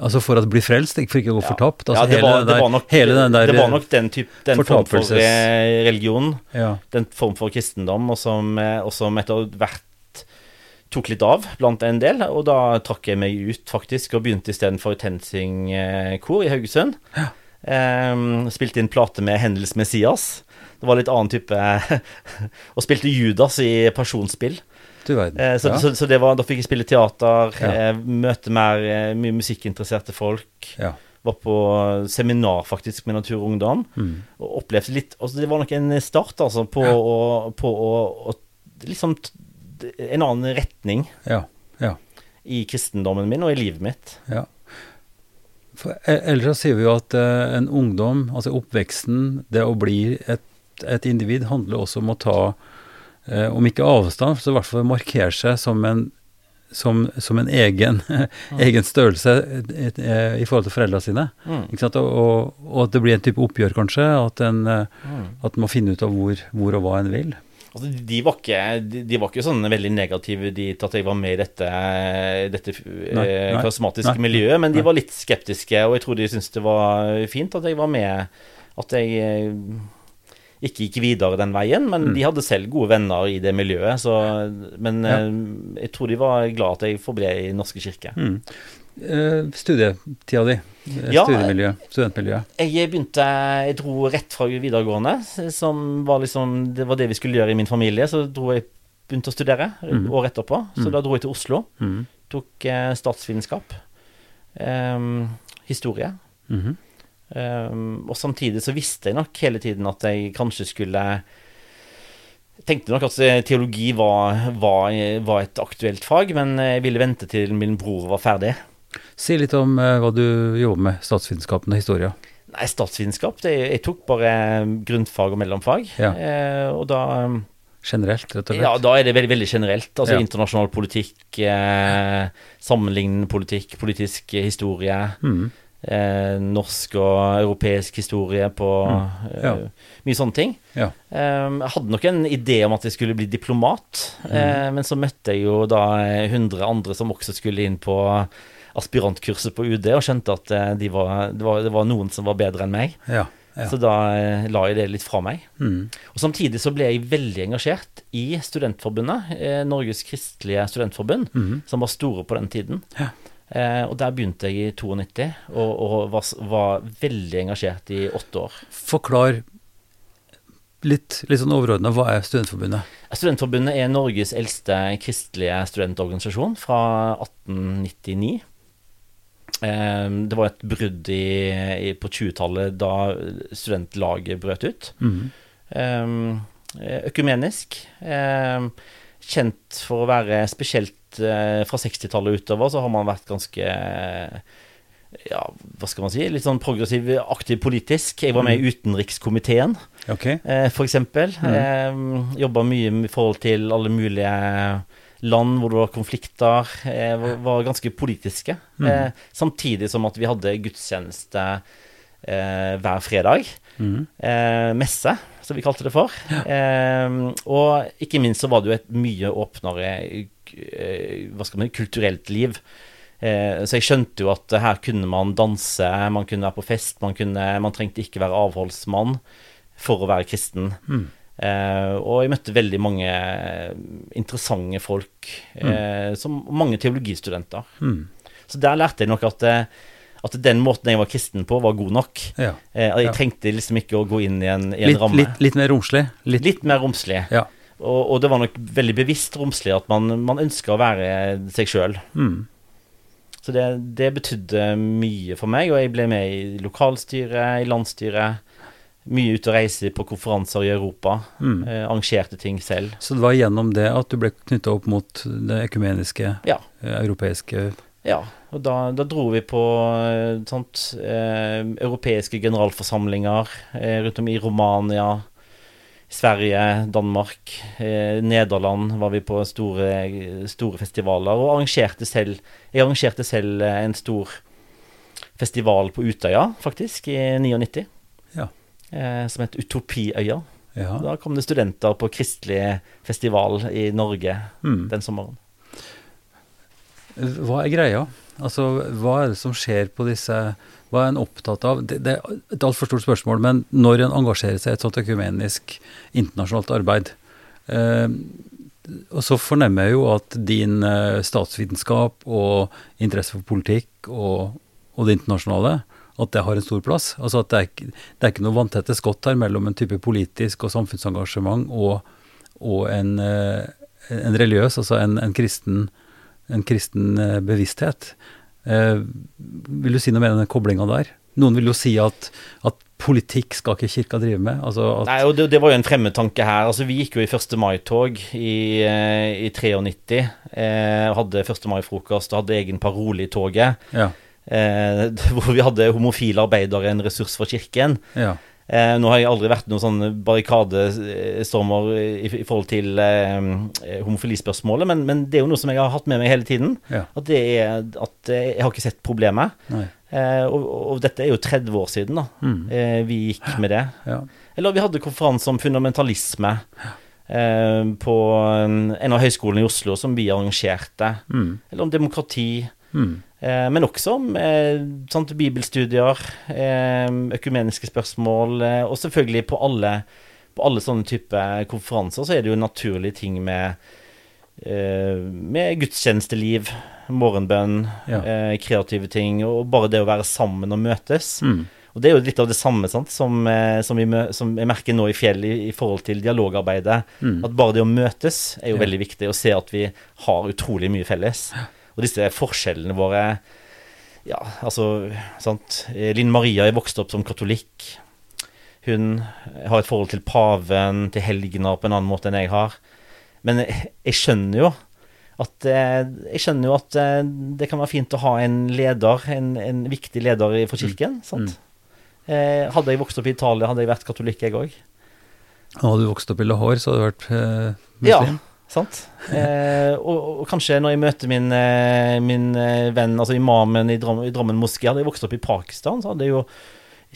Altså for å bli frelst, for ikke å gå fortapt. Altså ja, det hele, var, der, det var nok, hele den der det var nok den, typ, den form for eh, religion, ja, den form for kristendom, og som, eh, og som etter hvert tok litt av blant en del. Og da trakk jeg meg ut, faktisk, og begynte istedenfor TenSing-kor i Haugesund. Ehm, spilte inn plate med Hendels Messias. Det var litt annen type Og spilte Judas i personspill. du verden. Eh, så, ja. så, så det var, da fikk jeg spille teater, Ja. uh, møte mer uh, mye musikkinteresserte folk. ja. Var på seminar faktisk med Natur og Ungdom. Mm. Og opplevde litt altså Det var nok en start altså på, å, på å, å liksom En annen retning ja. Ja. i kristendommen min og i livet mitt. Ja. For e- ellers så sier vi jo at eh, en ungdom, altså oppveksten, det å bli et, et individ, handler også om å ta, eh, om ikke avstand, så i hvert fall markere seg som en, som, som en egen, egen størrelse eh, eh, i forhold til foreldrene sine. Mm. Og, og, og at det blir en type oppgjør, kanskje. At en, eh, Mm. at en må finne ut av hvor, hvor og hva en vil. Altså, de, var ikke, de, de var ikke sånn veldig negative de, til at jeg var med i dette, dette Nei, eh, nei, karismatiske nei, miljøet, men de nei. var litt skeptiske, og jeg tror de syntes det var fint at jeg var med. At jeg eh, ikke gikk videre den veien, men Mm. de hadde selv gode venner i det miljøet. Så, men Ja. eh, jeg tror de var glad at jeg forble i norske kirke. Mm. Eh, studietida di, eh, Ja, studentmiljøet. Jeg begynte, jeg dro rett fra videregående, som var liksom, det var det vi skulle gjøre i min familie. Så dro jeg, begynte å studere mm. året etterpå. Så mm. da dro jeg til Oslo. Mm. Tok eh, statsvitenskap. ehm, historie. Mhm. Ehm, og samtidig så visste jeg nok hele tiden at jeg kanskje skulle tenkte nok at eh, teologi var, var, var et aktuelt fag, men jeg ville vente til min bror var ferdig. Si litt om eh, hva du jobber med, statsvitenskapen og historia. Nei, statsvitenskap det, Jeg tok bare grunnfag og mellomfag. Ja. Eh, og da Generelt, rett og slett. Ja, da er det veldig, veldig generelt. Altså Ja. internasjonal politikk, eh, sammenlignende politikk, politisk historie. Mm. Eh, norsk og europeisk historie på Mm. Ja. eh, Mye sånne ting. Ja. Eh, jeg hadde nok en idé om at jeg skulle bli diplomat, Mm. eh, men så møtte jeg jo da eh, 100 andre som også skulle inn på aspirantkurset på UD, og skjønte at eh, de var, det, var, det var noen som var bedre enn meg. Ja. ja. Så da eh, la jeg det litt fra meg. Mm. Og Samtidig så ble jeg veldig engasjert i Studentforbundet, eh, Norges kristelige studentforbund, mm. som var store på den tiden. Ja. Eh, og der begynte jeg i 92, og, og var, var veldig engasjert i åtte år. Forklar litt, litt sånn overordna, hva er Studentforbundet? Studentforbundet er Norges eldste kristelige studentorganisasjon fra 1899. Eh, det var et brudd i, i, på 20-tallet da studentlaget brøt ut. Mm. Eh, økumenisk. Eh, kjent for å være spesielt eh, fra 60-tallet utover, så har man vært ganske eh, ja, hva skal man si, litt sånn progressiv, aktiv politisk. Jeg var med i utenrikskomiteen, okay. eh, for eksempel. Mm. Eh, Jobba mye i forhold til alle mulige land hvor det var konflikter. Eh, var, var ganske politiske. Mm. Eh, samtidig som at vi hadde gudstjeneste eh, hver fredag Mm. eh, messe, som vi kalte det for. Eh, og ikke minst så var det jo et mye åpnere hva skal man kulturelt liv. Eh, så jeg skjønte jo at her kunne man danse, man kunne være på fest, man, kunne, man trengte ikke være avholdsmann for å være kristen. Mm. Eh, og jeg møtte veldig mange interessante folk, eh, som mange teologistudenter. Mm. Så der lærte jeg nok at, eh, at den måten jeg var kristen på, var god nok. Ja. Eh, jeg trengte liksom ikke å gå inn i en, i en Litt, ramme. litt, litt mer romslig. Litt, Litt mer romslig. Ja. Og, og det var nok veldig bevisst romslig at man, man ønska å være seg sjøl. Mm. Så det, det betydde mye for meg, og jeg ble med i lokalstyret, i landsstyret. Mye ute og reise på konferanser i Europa. Mm. Eh, arrangerte ting selv. Så det var gjennom det at du ble knytta opp mot det økumeniske, Ja. eh, europeiske Ja, og da, da dro vi på eh, sånt, eh, europeiske generalforsamlinger eh, rundt om i Romania, Sverige, Danmark, eh, Nederland var vi på store, store festivaler, og arrangerte selv Jeg arrangerte selv en stor festival på Utøya, faktisk, i 99. Ja. Eh, som het Utopiøya. Ja. Da kom det studenter på kristelig festival i Norge Mm. den sommeren. Hva er greia? Altså, hva er det som skjer på disse Hva er en opptatt av? Det, det er et altfor stort spørsmål, men når en engasjerer seg i et sånt økumenisk internasjonalt arbeid eh, Og så fornemmer jeg jo at din eh, statsvitenskap og interesse for politikk og, og det internasjonale at det har en stor plass. Altså at det er, ikke- det er ikke noe vanntette skott her mellom en type politisk og samfunnsengasjement og, og en, eh, en religiøs, altså en, en kristen en kristen eh, bevissthet. Eh, vil du si noe mer om den koblinga der? Noen vil jo si at, at politikk skal ikke kirka drive med. Altså Nei, og det, det var jo en fremmedtanke her. Altså, vi gikk jo i 1. mai-tog i, eh, i 93. Eh, hadde 1. mai-frokost og hadde egen parole i toget. ja, Eh, hvor vi hadde homofile arbeidere en ressurs for kirken. ja, Eh, nå har jeg aldri vært noen sånn barrikadestormer i, i forhold til eh, homofilispørsmålet, men, men det er jo noe som jeg har hatt med meg hele tiden. ja. At, det er, at eh, jeg har ikke sett problemet. Eh, og, og dette er jo 30 år siden da Mm, eh, vi gikk med det. ja. Eller vi hadde konferanse om fundamentalisme eh, på en en av høyskolene i Oslo som vi arrangerte. Mm, Eller om demokrati. mm, men også om eh, sant, bibelstudier, eh, økumeniske spørsmål, eh, og selvfølgelig på alle, på alle sånne typer konferanser så er det jo naturlige ting med, eh, med gudstjenesteliv, morgenbønn, Ja. eh, kreative ting, og bare det å være sammen og møtes. mm. Og det er jo litt av det samme sant, som, eh, som, vi, som jeg merker nå i Fjell i, i forhold til dialogarbeidet. Mm. At bare det å møtes er jo Ja. veldig viktig, og se at vi har utrolig mye felles. Og disse forskjellene våre Ja, altså sant? Linn Maria er vokst opp som katolikk. Hun har et forhold til paven, til helgener, på en annen måte enn jeg har. Men jeg, skjønner jo at eh, Jeg skjønner jo at eh, det kan være fint å ha en leder, en, en viktig leder for kirken. sant? Eh, hadde jeg vokst opp i Italia, hadde jeg vært katolikk, jeg òg. Hadde du vokst opp i Lahore, så hadde du vært eh, Ja, muslim. Sant. Eh, og, og kanskje når jeg møter min, eh, min eh, venn, altså imamen i Drammen, i Drammen moské, hadde jeg vokst opp i Pakistan, så hadde jo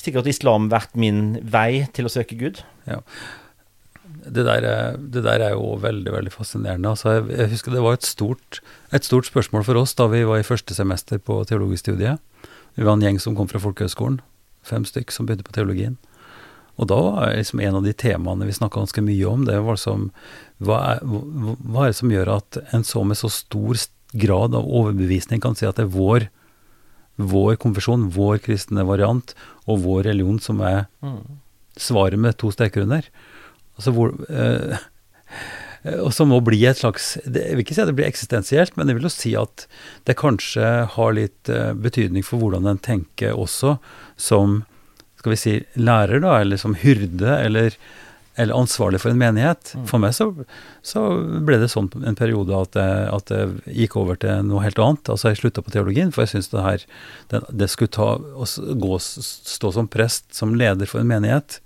sikkert islam vært min vei til å søke Gud. Det der, er- det der er jo veldig veldig fascinerende. Altså, jeg, jeg husker Det var et stort, et stort spørsmål for oss da vi var i første semester på teologistudiet. Vi var en gjeng som kom fra folkehøgskolen, fem stykk som begynte på teologien. Og da var liksom en av de temaene vi snakka ganske mye om, det var som hva er, hva, er det som gjør at en så med så stor grad av overbevisning kan si at det er vår, vår konfesjon, vår kristne variant og vår religion som er svaret med to streker under. Altså hvor eh, Og som må bli et slags Jeg vil ikke si at det blir eksistensielt, men jeg vil jo si at det kanskje har litt eh, betydning for hvordan en tenker også som skal vi si lærer, da, eller som hyrde, eller, eller ansvarlig for en menighet. For meg så, så ble det sånn en periode at jeg, at jeg gikk over til noe helt annet. Altså jeg slutta på teologien, for jeg syntes det her det, det skulle ta, å gå, stå som prest, som leder for en menighet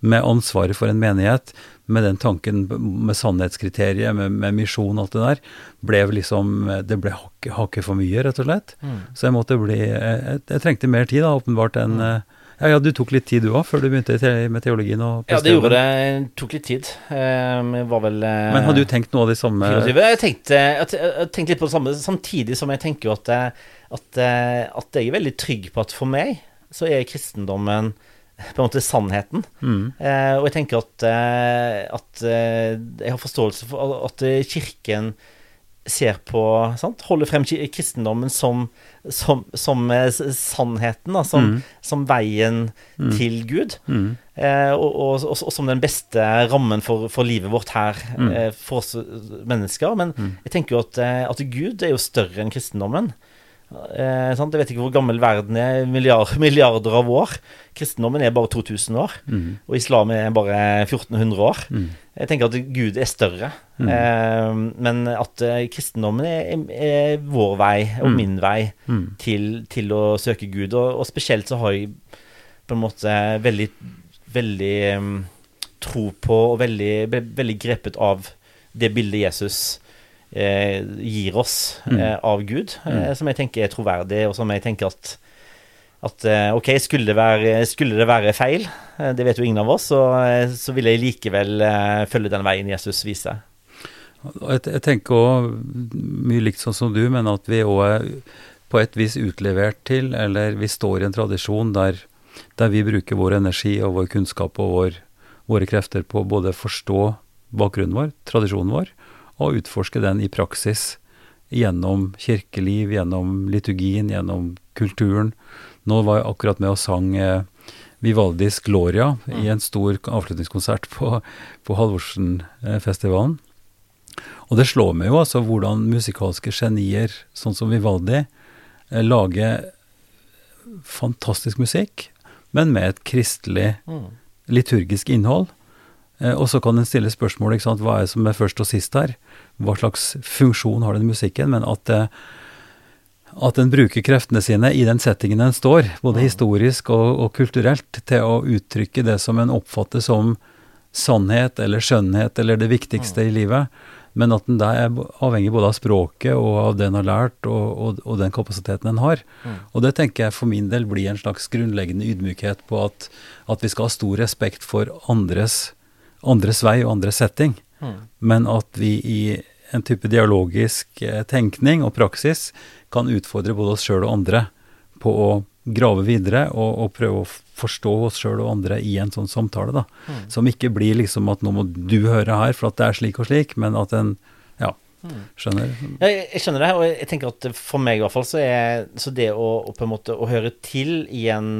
med ansvaret for en menighet, med den tanken med sannhetskriteriet, med, med misjon og alt det der, ble liksom Det ble hakket hakke for mye, rett og slett. Så jeg måtte bli Jeg, jeg, jeg trengte mer tid, da, åpenbart, enn eh, ja, ja, du tok litt tid du òg, før du begynte med teologien? Og Ja, det gjorde det. Det tok litt tid. Eh, jeg var vel eh, Men hadde du tenkt noe av de samme Jeg tenkte, jeg tenkte litt på det samme, samtidig som jeg tenker at, eh, at, eh, at jeg er veldig trygg på at for meg så er kristendommen på en måte sannheten. Mm, Eh, og jeg tenker at, at jeg har forståelse for at kirken ser på sant? Holder frem kristendommen som, som, som eh, sannheten, da, som, Mm. som veien Mm. til Gud. Mm. Eh, og, og, og, og som den beste rammen for, for livet vårt her, Mm. eh, for oss mennesker. Men Mm. jeg tenker jo at, eh, at Gud er jo større enn kristendommen. Eh, sant? Jeg vet ikke hvor gammel verden er, milliard, milliarder av år. Kristendommen er bare 2000 år, Mm. og islam er bare 1400 år. Mm. Jeg tenker at Gud er større, Mm. eh, men at eh, kristendommen er, er, vår vei, og Mm. min vei, Mm. til, til å søke Gud. Og, og spesielt så har jeg på en måte veldig, veldig um, tro på, og veldig, veldig grepet av det bildet Jesus gir oss Mm. eh, av Gud, eh, Mm. som jeg tenker er troverdig, og som jeg tenker at at eh, ok, skulle det, være, skulle det være feil, eh, det vet jo ingen av oss, så, eh, så vil jeg likevel eh, følge den veien Jesus viser. Jeg, jeg tenker òg mye likt sånn som du, men at vi òg er på et vis utlevert til, eller vi står i en tradisjon der, der vi bruker vår energi og vår kunnskap og vår, våre krefter på å både forstå bakgrunnen vår, tradisjonen vår, og utforske den i praksis gjennom kirkeliv, gjennom liturgien, gjennom kulturen. Nå var jeg akkurat med og sang eh, Vivaldis Gloria i en stor avslutningskonsert på, på Halvorsenfestivalen. Og det slår meg jo altså hvordan musikalske genier, sånn som Vivaldi, eh, lager fantastisk musikk, men med et kristelig, liturgisk innhold. Eh, og så kan en stille spørsmål, ikke sant, hva er det som er først og sist her? Hva slags funksjon har den musikken? Men at, det, at en bruker kreftene sine i den settingen en står, både historisk og, og kulturelt, til å uttrykke det som en oppfatter som sannhet eller skjønnhet eller det viktigste i livet. Men at den der er avhengig både av språket og av det en har lært, og, og, og den kapasiteten en har. Og det tenker jeg for min del blir en slags grunnleggende ydmykhet på at, at vi skal ha stor respekt for andres, andres vei og andres setting. Men at vi i en type dialogisk eh, tenkning og praksis kan utfordre både oss sjøl og andre på å grave videre og, og prøve å forstå oss sjøl og andre i en sånn samtale. da. Som ikke blir liksom at nå må du høre her for at det er slik og slik, men at en ja, skjønner. Ja, jeg, jeg skjønner det, og jeg tenker at for meg i hvert fall så er så det å, å på en måte å høre til i en,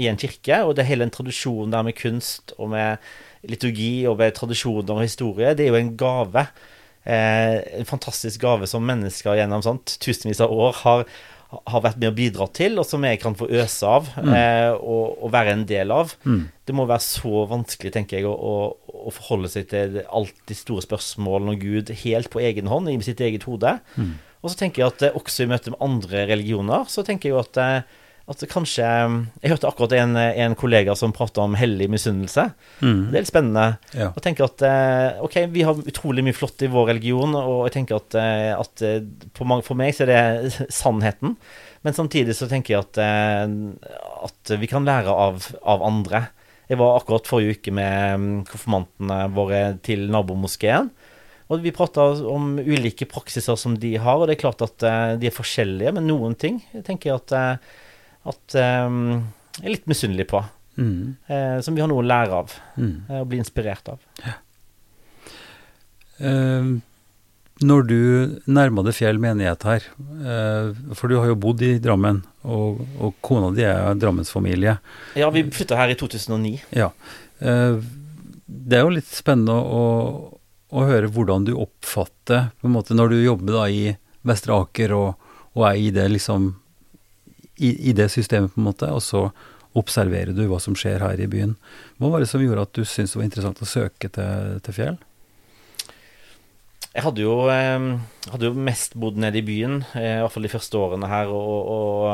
i en kirke, og det er hele en tradisjon der med kunst og med liturgi og ved tradisjoner og historie, det er jo en gave. Eh, en fantastisk gave som mennesker gjennom sant, tusenvis av år har, har vært med å bidra til, og som jeg kan få øse av eh, og, og være en del av. Mm. Det må være så vanskelig, tenker jeg, å, å, å forholde seg til alt de store spørsmålene og Gud helt på egen hånd, i sitt eget hode. Og så tenker jeg at eh, også i møte med andre religioner, så tenker jeg jo at, eh, at kanskje Jeg hørte akkurat en, en kollega som prata om hellig misunnelse. Mm. Det er litt spennende. Ja. Og tenker at eh, ok, vi har utrolig mye flott i vår religion, og jeg tenker at, eh, at eh, på mange, for meg så er det sannheten. Men samtidig så tenker jeg at, at vi kan lære av, av andre. Jeg var akkurat forrige uke med mm, konfirmantene våre til nabomoskeen. Og vi prata om ulike praksiser som de har, og det er klart at de er forskjellige, men noen ting tenker jeg at, at um, jeg er litt misunnelig på. Mm. eh, som vi har noe å lære av, Mm. eh, og bli inspirert av. Eh, når du nærma deg Fjell menighet her, eh, for du har jo bodd i Drammen, og, og kona di er Drammensfamilie. Ja, vi flytta her i 2009. Ja. Eh, det er jo litt spennende å, å høre hvordan du oppfatter på en måte Når du jobber da i Vestre Aker og, og er i det liksom i, I det systemet, på en måte, og så observerer du hva som skjer her i byen. Hva var det som gjorde at du syntes det var interessant å søke til, til Fjell? Jeg hadde jo, eh, hadde jo mest bodd nede i byen, eh, i hvert fall de første årene her, og, og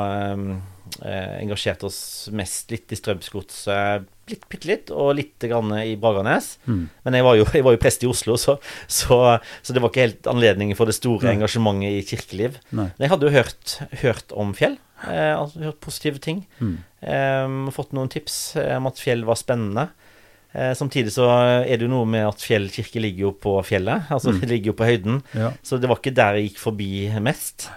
eh, engasjerte oss mest litt i Strømsgodset, litt, bitte litt, og litt grann i Bragernes. Mm. Men jeg var, jo, jeg var jo prest i Oslo, så, så, så det var ikke helt anledningen for det store engasjementet i kirkeliv. Nei. Men jeg hadde jo hørt, hørt om Fjell, eh, altså hørt positive ting. Mm. Um, fått noen tips eh, om at Fjell var spennende. Uh, samtidig så er det jo noe med at Fjell kirke ligger jo på fjellet, altså det ligger jo på høyden. Ja. Så det var ikke der jeg gikk forbi mest.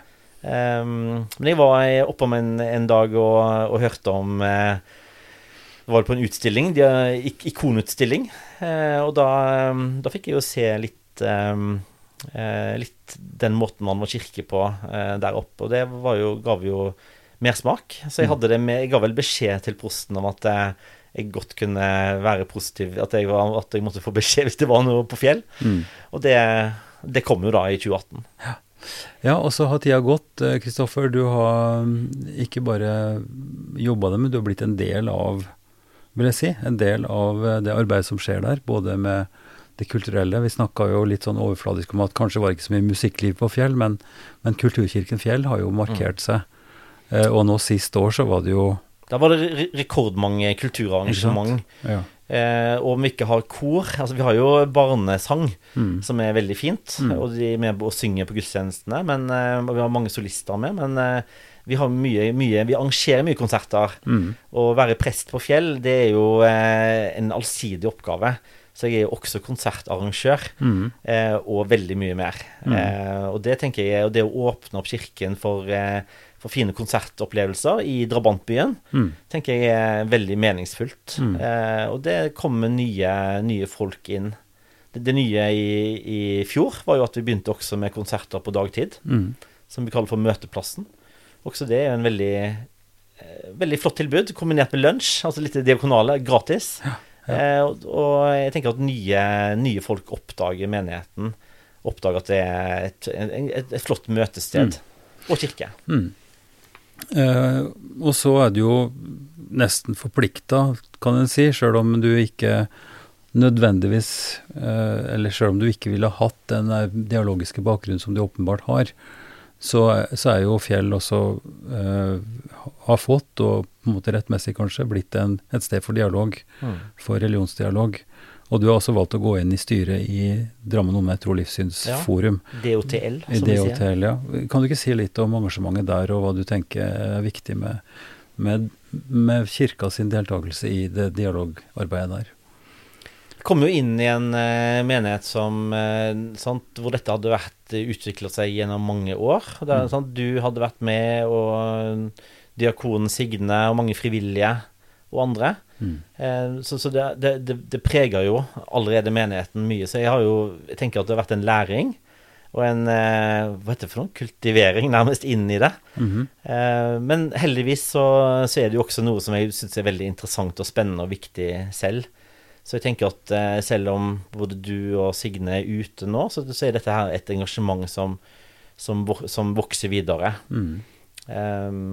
Um, men jeg var oppom en, en dag og, og hørte om uh, Det var på en utstilling, de ikonutstilling. Eh, og da, da fikk jeg jo se litt um, eh, litt den måten man var kirke på eh, der oppe. Og det var jo, gav jo mersmak. Så jeg, hadde det med, jeg ga vel beskjed til prosten om at eh, jeg godt kunne være positiv, at jeg, var, at jeg måtte få beskjed hvis det var noe på fjell. Mm. Og det, det kom jo da i 2018. Ja, og så har tida gått. Eh, Kristoffer, du har mm, ikke bare jobba det, men du har blitt en del av vil jeg si, en del av eh, det arbeidet som skjer der. Både med det kulturelle. Vi snakka jo litt sånn overfladisk om at kanskje var det ikke så mye musikkliv på Fjell, men, men Kulturkirken Fjell har jo markert seg. Eh, og nå sist år så var det jo Da var det re rekordmange kulturarrangement. ja. Eh, og om vi ikke har kor Altså, vi har jo barnesang, Mm. som er veldig fint. Mm. Og de er med å synge på gudstjenestene. Men og Vi har mange solister med. Men eh, vi har mye, mye Vi arrangerer mye konserter. Mm. Å være prest på Fjell, det er jo eh, en allsidig oppgave. Så jeg er jo også konsertarrangør, Mm. eh, og veldig mye mer. Mm. Eh, og det tenker jeg, og det å åpne opp kirken for, eh, for fine konsertopplevelser i drabantbyen, Mm. tenker jeg er veldig meningsfullt. Mm. Eh, og det kommer nye, nye folk inn. Det, det nye i, i fjor var jo at vi begynte også med konserter på dagtid, Mm. som vi kaller for Møteplassen. Også det er jo en veldig, eh, veldig flott tilbud, kombinert med lunsj, altså litt diakonale, gratis. Eh, og, og jeg tenker at nye, nye folk oppdager menigheten. Oppdager at det er et, et, et, flott møtested. Og kirke. Mm. Eh, og så er du jo nesten forplikta, kan en si, sjøl om du ikke nødvendigvis eh, Eller sjøl om du ikke ville hatt den dialogiske bakgrunnen som du åpenbart har, så, så er jo Fjell også eh, har fått, og på en måte rettmessig kanskje, blitt en, et sted for dialog, for religionsdialog. Og du har også valgt å gå inn i styret i Drammen Omme Tro- og Livssynsforum. DOTL, som vi sier. Ja. Kan du ikke si litt om engasjementet der, og hva du tenker er viktig med, med, med kirka sin deltakelse i det dialogarbeidet der? kom jo inn i en uh, menighet som, uh, sant, hvor dette hadde vært utvikla seg gjennom mange år. Det, er Mm. sant, du hadde vært med, og eh, diakonen Signe og mange frivillige og andre. Mm. Eh, så så det, det, det, preger jo allerede menigheten mye. Så jeg har jo jeg tenker at det har vært en læring og en eh, hva heter det for noe, kultivering nærmest inn i det. Mhm. Eh, men heldigvis så, så er det jo også noe som jeg syns er veldig interessant og spennende og viktig selv. Så jeg tenker at eh, selv om både du og Signe er ute nå, så, så er dette her et engasjement som, som, som vokser videre. Mm. Ehm,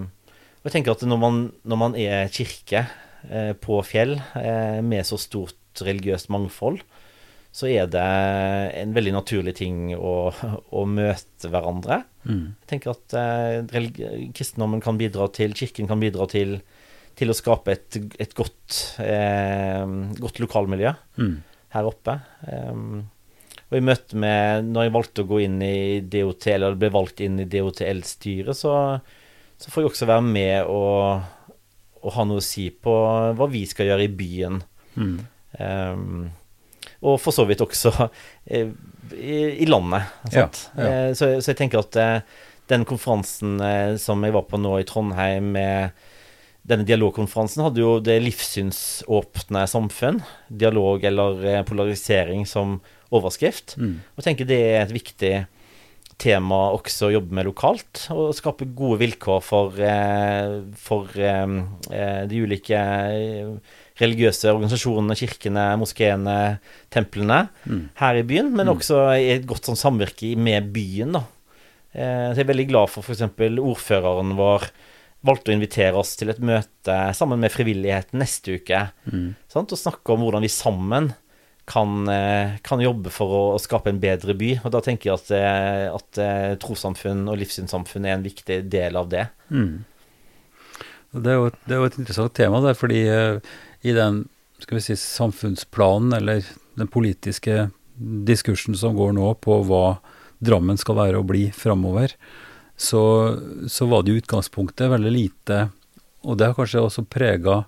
og jeg tenker at når man, når man er kirke eh, på fjell eh, med så stort religiøst mangfold, så er det en veldig naturlig ting å, å møte hverandre. Mm. Jeg tenker at eh, kristendommen kan bidra til, kirken kan bidra til, til å skape et, et godt, eh, godt lokalmiljø Mm. her oppe. Um, og i møte med Når jeg valgte å gå inn i DOT, eller ble valgt inn i DOTL-styret, så, så får jeg også være med og, og ha noe å si på hva vi skal gjøre i byen. Mm. Um, og for så vidt også eh, i, i landet. Ja, ja. Eh, så, så jeg tenker at eh, den konferansen som jeg var på nå i Trondheim med denne dialogkonferansen hadde jo det livssynsåpne samfunn, dialog eller polarisering som overskrift. Mm. Og jeg tenker det er et viktig tema også å jobbe med lokalt, og skape gode vilkår for, eh, for eh, eh, de ulike religiøse organisasjonene, kirkene, moskeene, templene Mm. her i byen, men Mm. også i et godt sånn samvirke med byen. da. Eh, så jeg er veldig glad for f.eks. ordføreren vår valgte å invitere oss til et møte sammen med frivilligheten neste uke. Mm. Sant? Og snakke om hvordan vi sammen kan, eh, kan jobbe for å, skape en bedre by. Og da tenker jeg at, eh, at eh, trossamfunn og livssynssamfunn er en viktig del av det. Mm. Det er, jo, et- det er jo et interessant tema der, fordi i den skal vi si, samfunnsplanen, eller den politiske diskursen som går nå på hva Drammen skal være og bli framover, så, så var det i utgangspunktet veldig lite Og det har kanskje også prega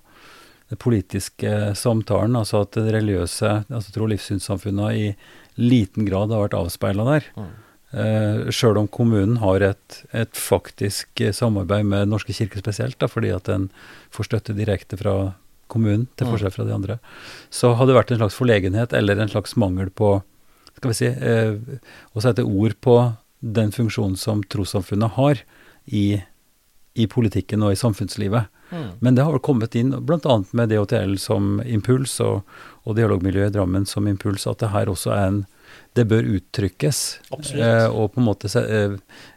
den politiske samtalen, altså at det religiøse, altså tro- og livssynssamfunna i liten grad har vært avspeila der. Uh, Sjøl om kommunen har et, et faktisk eh, samarbeid med Norske kirke spesielt, da, fordi at den får støtte direkte fra kommunen, til Mm. forskjell fra de andre, så har det vært en slags forlegenhet eller en slags mangel på skal vi si, eh, å sette ord på den funksjonen som trossamfunnet har i, i politikken og i samfunnslivet. Mm. Men det har vel kommet inn bl.a. med DHTL som impuls, og, og dialogmiljøet i Drammen som impuls, at det her også er en Det bør uttrykkes. Eh, og på en måte eh,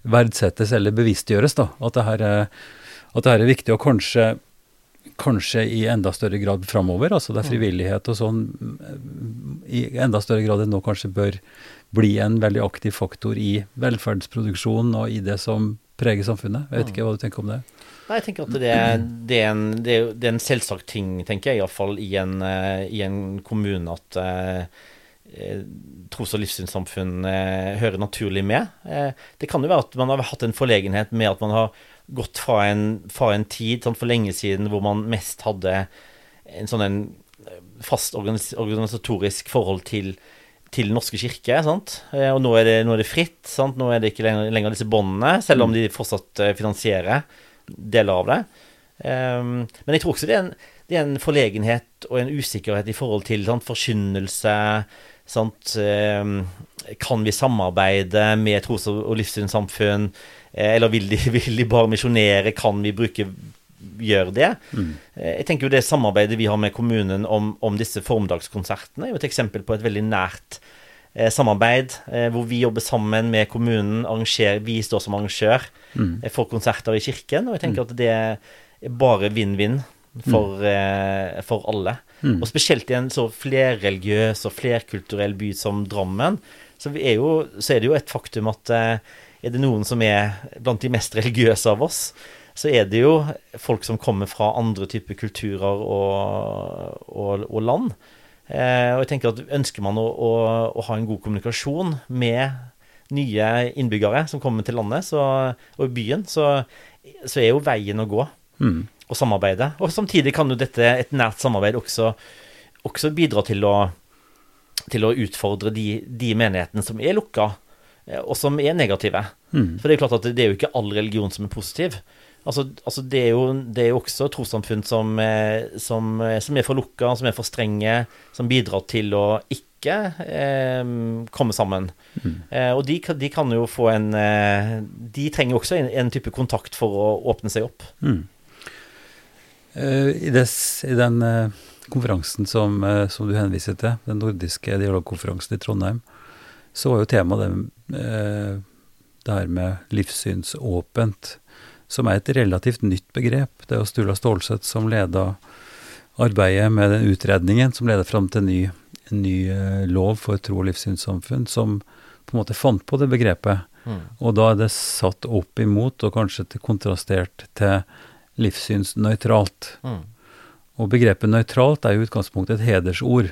verdsettes eller bevisstgjøres, da. At det her er, at det her er viktig, og kanskje Kanskje i enda større grad framover, altså det er frivillighet og sånn mm, i enda større grad enn nå kanskje bør bli en veldig aktiv faktor i velferdsproduksjonen og i det som preger samfunnet. Jeg vet Mm. ikke hva du tenker om det? Nei, jeg tenker at det det er, en, det er, en selvsagt ting, tenker jeg, iallfall i, en, eh, i en kommune at eh, eh, tros- og livssynssamfunn eh, hører naturlig med. Eh, det kan jo være at man har hatt en forlegenhet med at man har gått fra en, fra en tid sånn for lenge siden hvor man mest hadde en sånn en fast organisatorisk forhold til til Den norske kirke, sant? Eh, og nå er, det, nå er det fritt. Sant? Nå er det ikke lenger, lenger disse båndene, selv om de fortsatt eh, finansierer deler av det. Um, men jeg tror også det er, en, det er en forlegenhet og en usikkerhet i forhold til sant, forkynnelse. Sant? Um, kan vi samarbeide med tros- og og livssynssamfunn? Eh, eller vil de, vil de bare misjonere? Kan vi bruke gjøre det? Mm. Jeg tenker jo Det samarbeidet vi har med kommunen om, om disse formdagskonsertene, er jo et eksempel på et veldig nært eh, samarbeid, eh, hvor vi jobber sammen med kommunen. Vi står som arrangør eh, for konserter i kirken. Og jeg tenker at det er bare vinn-vinn for, eh, for alle. Og spesielt i en så flerreligiøs og flerkulturell by som Drammen, så, vi er, jo, så er det jo et faktum at eh, er det noen som er blant de mest religiøse av oss, så er det jo folk som kommer fra andre typer kulturer og, og, og land. Eh, og jeg tenker at Ønsker man å, å, å ha en god kommunikasjon med nye innbyggere som kommer til landet så, og i byen, så, så er jo veien å gå Mm. Og samarbeide. Og samtidig kan jo dette, et nært samarbeid, også, også bidra til å, til å utfordre de, de menighetene som er lukka, eh, og som er negative. Mm. For det er jo klart at det er jo ikke all religion som er positiv. Altså, altså det, er jo, det er jo også trossamfunn som, eh, som, eh, som er for lukka, som er for strenge, som bidrar til å ikke eh, komme sammen. Eh, og de, de kan jo få en eh, De trenger også en, en type kontakt for å åpne seg opp. Mm. Eh, I, des, I den konferansen som, som du henviser til, den nordiske dialogkonferansen i Trondheim, så var jo temaet det, eh, det her med livssynsåpent, som er et relativt nytt begrep. Det jo Sturla Stålseth som leda arbeidet med den utredningen som leder fram til ny, ny eh, lov for tro- og livssynssamfunn, som på en måte fant på det begrepet. Og da er det satt opp imot, og kanskje til kontrastert til livssynsnøytralt. Mm. Og begrepet nøytralt er i utgangspunktet et hedersord.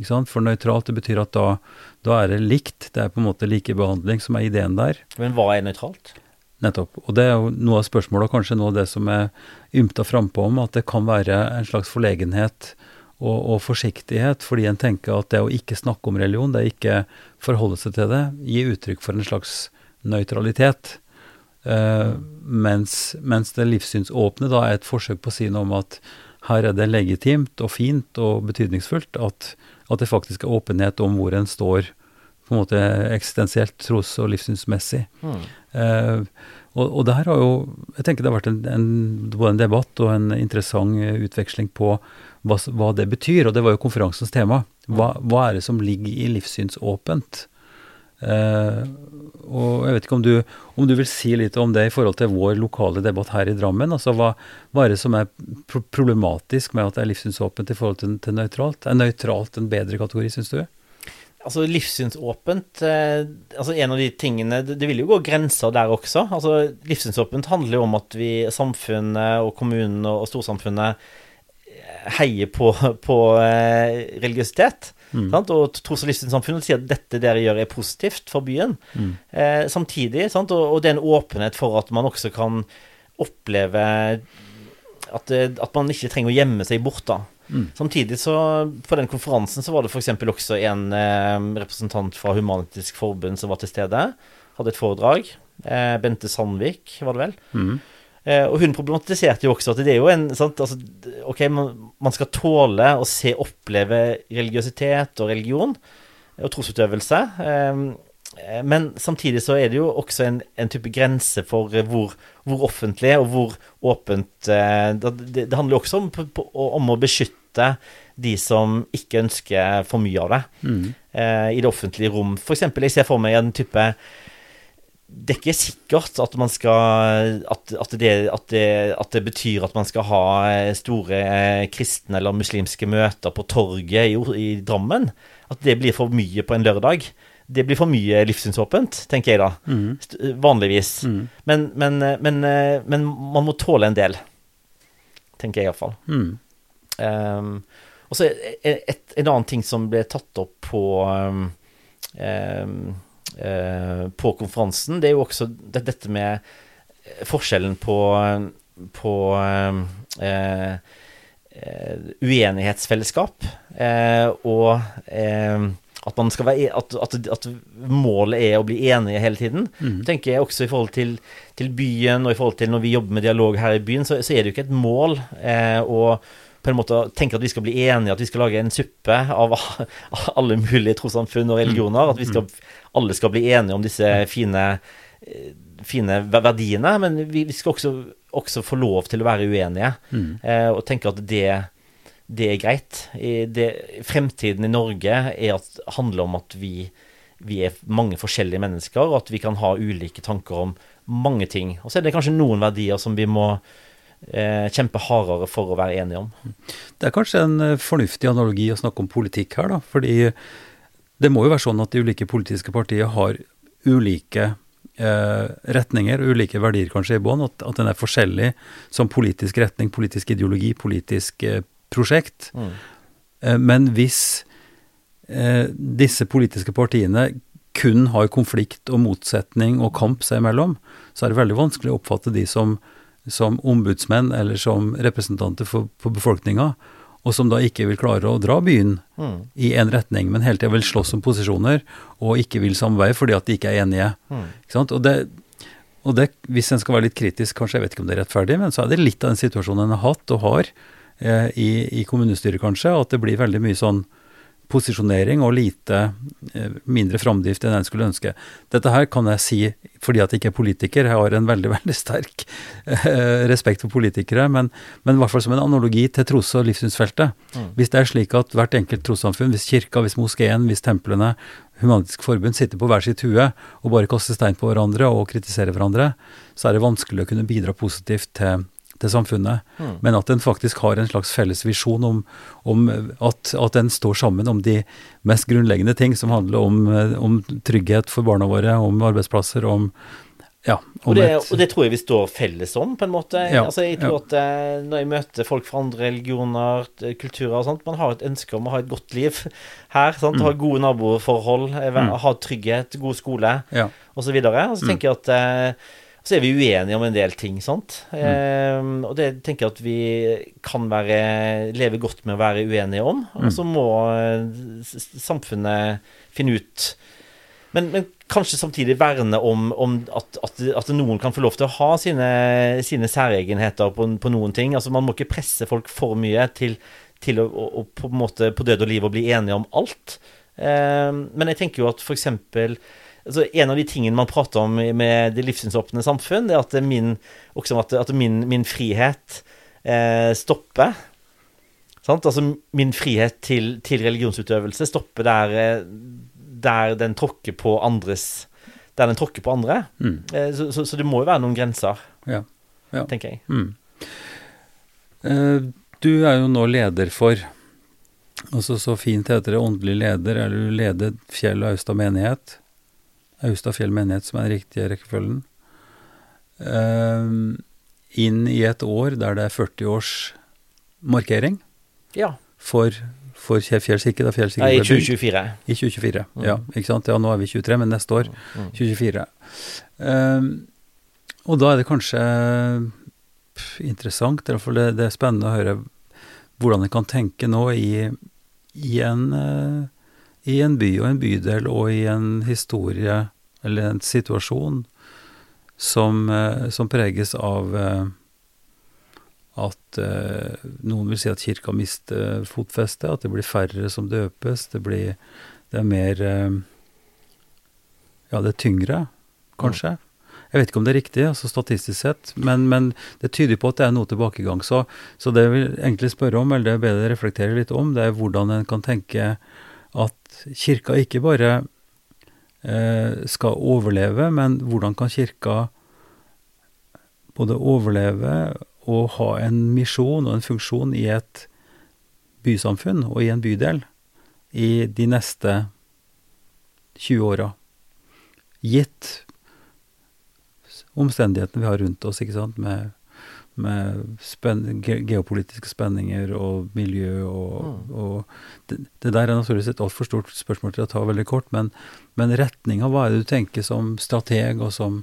For nøytralt det betyr at da, da er det likt, det er på en måte likebehandling som er ideen der. Men hva er nøytralt? Nettopp. Og det er jo noe av spørsmålet, og kanskje noe av det som er ymta frampå om, at det kan være en slags forlegenhet og, og forsiktighet, fordi en tenker at det å ikke snakke om religion, det er ikke forholde seg til det, gir uttrykk for en slags nøytralitet. Eh, mens, mens det livssynsåpne da er et forsøk på å si noe om at her er det legitimt og fint og betydningsfullt at, at det faktisk er åpenhet om hvor en står på en måte eksistensielt, tros- og livssynsmessig. Mm. Eh, og, og det her har jo Jeg tenker det har vært en, en, både en debatt og en interessant eh, utveksling på hva, hva det betyr, og det var jo konferansens tema. Hva, hva er det som ligger i livssynsåpent? Eh, og jeg vet ikke om du, om du vil si litt om det i forhold til vår lokale debatt her i Drammen. altså Hva, hva er det som er problematisk med at det er livssynsåpent i forhold til, til nøytralt? Er nøytralt en bedre kategori, syns du? Altså livssynsåpent eh, altså En av de tingene Det, vil jo gå grenser der også. Altså Livssynsåpent handler jo om at vi, samfunnet og kommunen og, storsamfunnet eh, heier på, på eh, religiøsitet. Sant? Og tros- og livssynssamfunnet sier at dette dere gjør, er positivt for byen. Eh, samtidig, sant? Og, og det er en åpenhet for at man også kan oppleve at, at man ikke trenger å gjemme seg bort, da. Samtidig så, på den konferansen så var det f.eks. også en eh, representant fra Human-Etisk Forbund som var til stede. Hadde et foredrag. Eh, Bente Sandvik, var det vel. Eh, og hun problematiserte jo også at det er jo en sant, altså, Ok, man, man skal tåle å se oppleve religiøsitet og religion. og trosutøvelse. Eh, men samtidig så er det jo også en, en type grense for hvor, hvor, offentlig og hvor åpent Det, det handler jo også om, om, å beskytte de som ikke ønsker for mye av det mm. i det offentlige rom. Eksempel, jeg ser for meg en type det er ikke sikkert at, skal, at, at, det, at, det, at, det, betyr at man skal ha eh, store eh, kristne eller muslimske møter på torget i, i, Drammen. At det blir for mye på en lørdag. Det blir for mye livssynsåpent, tenker jeg da. Mm. Vanligvis. Mm. Men, men, eh, men, men, man må tåle en del. Tenker jeg iallfall. Mm. Um, og så en annen ting som ble tatt opp på um, Eh, på konferansen, det er jo også dette med forskjellen på, på uh, uh, uenighetsfellesskap og at, man skal være, at, at, at, målet er å bli enige hele tiden. Mm. tenker jeg også i forhold til, til, byen, og i forhold til når vi jobber med dialog her i byen, så, så er det jo ikke et mål eh, å på en måte tenker at vi skal bli enige, at vi skal lage en suppe av alle mulige trossamfunn og religioner. At vi skal alle skal bli enige om disse fine, eh, fine verdiene. Men vi, vi skal også, også, få lov til å være uenige, mm. eh, og tenke at det, det er greit. Det, fremtiden i Norge er at, handler om at vi, vi er mange forskjellige mennesker, og at vi kan ha ulike tanker om mange ting. Og så er det kanskje noen verdier som vi må kjempe hardere for å være enige om. Det er kanskje en eh, fornuftig analogi å snakke om politikk her, da. Fordi det må jo være sånn at de ulike politiske partier har ulike eh, retninger, ulike verdier kanskje i bånn. At, at, den er forskjellig som politisk retning, politisk ideologi, politisk eh, prosjekt. Mm. Eh, men hvis eh, disse politiske partiene kun har konflikt og motsetning og kamp seg imellom, så er det veldig vanskelig å oppfatte de som, som ombudsmenn eller som representanter for, for befolkninga og som da ikke vil klare å dra byen mm. i én retning, men hele tida vil slåss om posisjoner og ikke vil samarbeide fordi at de ikke er enige. Mm. Ikke og, det, og det, hvis en skal være litt kritisk, kanskje, jeg vet ikke om det er rettferdig, men så er det litt av den situasjonen en har hatt og har eh, i, i, kommunestyret, kanskje, at det blir veldig mye sånn posisjonering og lite eh, mindre framdrift enn en skulle ønske. Dette her kan jeg si fordi at jeg ikke er politiker, jeg har en veldig veldig sterk eh, respekt for politikere, men, men, i hvert fall som en analogi til tros- og livssynsfeltet. Mm. Hvis det er slik at hvert enkelt trossamfunn, hvis kirka, hvis moskeen, hvis templene, Humanitisk Forbund sitter på hver sitt hue og bare kaster stein på hverandre og kritiserer hverandre, så er det vanskelig å kunne bidra positivt til til samfunnet, mm. men at en faktisk har en slags felles visjon om, om at, at en står sammen om de mest grunnleggende ting som handler om, om trygghet for barna våre, om arbeidsplasser, om ja, og det, og, det, tror jeg vi står felles om, på en måte. Ja, altså, jeg tror ja. at eh, Når jeg møter folk fra andre religioner, kulturer og sånt, man har et ønske om å ha et godt liv her. Sant? Mm. Ha gode naboforhold, eh, mm. ha trygghet, god skole ja. osv. Og så, og så mm. tenker jeg at eh, så er vi uenige om en del ting, sant. Mm. Eh, og det tenker jeg at vi kan være, leve godt med å være uenige om. Og mm. så må samfunnet finne ut men, men, kanskje samtidig verne om, om at, at, at, noen kan få lov til å ha sine, sine særegenheter på, på, noen ting. Altså Man må ikke presse folk for mye til, til å, å, på, en måte, på død og liv å bli enige om alt. Eh, men jeg tenker jo at for eksempel altså En av de tingene man prater om med det livssynsåpne samfunn, det er at min, at, at min, min frihet eh, stopper. Sant? Altså min frihet til, til religionsutøvelse stopper der, eh, der, den tråkker på andres Der den tråkker på andre. Mm. Eh, så, så, så, det må jo være noen grenser, ja. Ja. tenker jeg. Mm. Eh, du er jo nå leder for Altså Så fint heter det åndelig leder, eller du leder Fjell og Austad menighet. Austafjell menighet, som er den riktige rekkefølgen. Uh, inn i et år der det er 40 års markering ja. for, for Fjell kirke. Da Fjell kirke Nei, i 2024. I 2024, mm. ja. Ikke sant. Ja, nå er vi 23, men neste år. Mm. 2024. Uh, ehm, og da er det kanskje interessant, i hvert fall det, det, er spennende å høre hvordan en kan tenke nå i, i en uh, i en by og en bydel og i en historie eller en situasjon som, eh, som preges av eh, at eh, noen vil si at kirka mister fotfestet, at det blir færre som døpes, det blir, det er mer Ja, det er tyngre, kanskje. Jeg vet ikke om det er riktig, altså statistisk sett, men, men det tyder på at det er noe tilbakegang. Så, så det jeg vil egentlig spørre om, eller det jeg ber deg reflektere litt om, det er hvordan en kan tenke at kirka ikke bare eh, skal overleve, men hvordan kan kirka både overleve og ha en misjon og en funksjon i et bysamfunn og i en bydel i de neste 20 åra. Gitt omstendighetene vi har rundt oss, ikke sant, med, med spen ge geopolitiske spenninger og miljø og, Mm. og det, det der er naturligvis et altfor stort spørsmål til å ta veldig kort, men, men retninga, hva er det du tenker som strateg og som,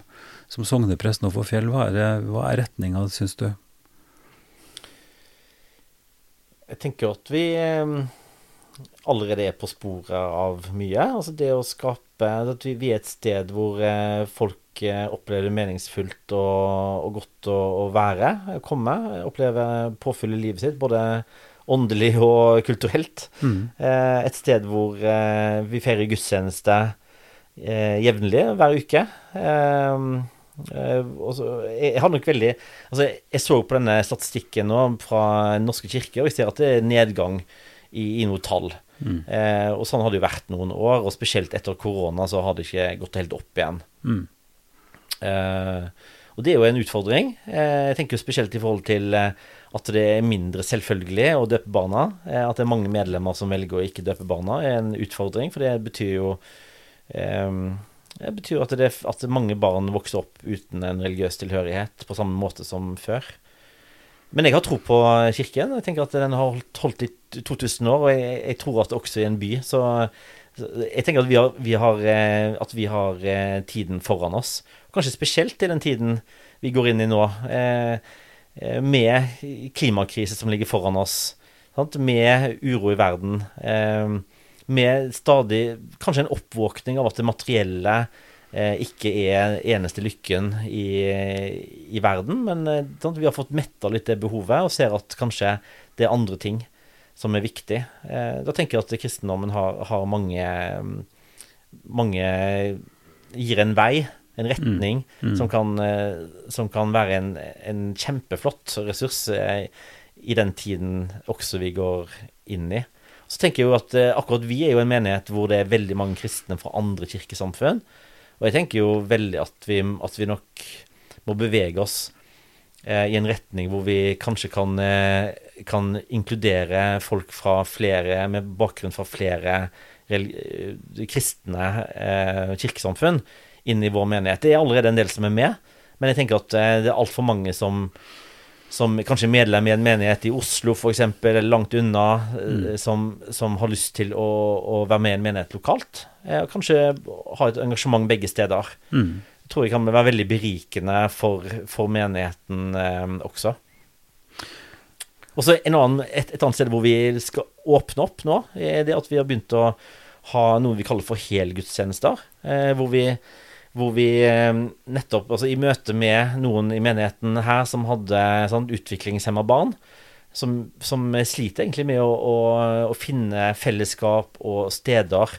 som sogneprest nå for Fjell, hva er, det, hva er retninga, syns du? Jeg tenker at vi eh, allerede er på sporet av mye. Altså det å skape At vi, er et sted hvor eh, folk eh, opplever det meningsfullt og, og godt å, å være, komme. Oppleve påfyll i livet sitt, både åndelig og kulturelt. Mm. Eh, et sted hvor vi feirer gudstjeneste jevnlig hver uke. Jeg har nok veldig Altså, jeg så på denne statistikken nå fra Den norske kirke, og jeg ser at det er nedgang i, i noe tall. Mm. Eh, og sånn har det jo vært noen år, og spesielt etter korona så har det ikke gått helt opp igjen. Mm. Eh, og det er jo en utfordring. Eh, jeg tenker jo spesielt i forhold til eh, at det er mindre selvfølgelig å døpe barna. Eh, at det er mange medlemmer som velger å ikke døpe barna, er en utfordring. For det betyr jo eh, Det betyr at, det, at mange barn vokser opp uten en religiøs tilhørighet på samme måte som før. Men jeg har tro på kirken. Jeg tenker at den har holdt, i 2000 år, og jeg, jeg tror at også i en by. Så jeg tenker at vi har, vi har, eh, at vi har eh, tiden foran oss. Kanskje spesielt i den tiden vi går inn i nå, eh, eh, med klimakrise som ligger foran oss, sant? med uro i verden, eh, med stadig kanskje en oppvåkning av at det materielle ikke er eneste lykken i, i verden, men sånn, vi har fått metta litt det behovet, og ser at kanskje det er andre ting som er viktig. Eh, da tenker jeg at kristendommen har, har mange mange gir en vei, en retning, Mm. Som, kan, eh, som kan være en, en kjempeflott ressurs eh, i den tiden også vi går inn i. Så tenker jeg jo at eh, akkurat vi er jo en menighet hvor det er veldig mange kristne fra andre kirkesamfunn. Og jeg tenker jo veldig at vi, at vi nok må bevege oss eh, i en retning hvor vi kanskje kan, eh, kan inkludere folk fra flere, med bakgrunn fra flere eh, kristne eh, kirkesamfunn inn i vår menighet. Det er allerede en del som er med, men jeg tenker at eh, det er altfor mange som som kanskje medlem i en menighet i Oslo f.eks., eller langt unna, mm. som, som har lyst til å, å være med i en menighet lokalt. Eh, og kanskje ha et engasjement begge steder. Mm. Jeg tror jeg kan være veldig berikende for, for menigheten eh, også. Og så et, et annet sted hvor vi skal åpne opp nå, er det at vi har begynt å ha noe vi kaller for helgudstjenester. Eh, hvor vi, hvor vi eh, nettopp, altså i møte med noen i menigheten her som hadde sånn, utviklingshemma barn, som, som sliter egentlig med å, å, å finne fellesskap og steder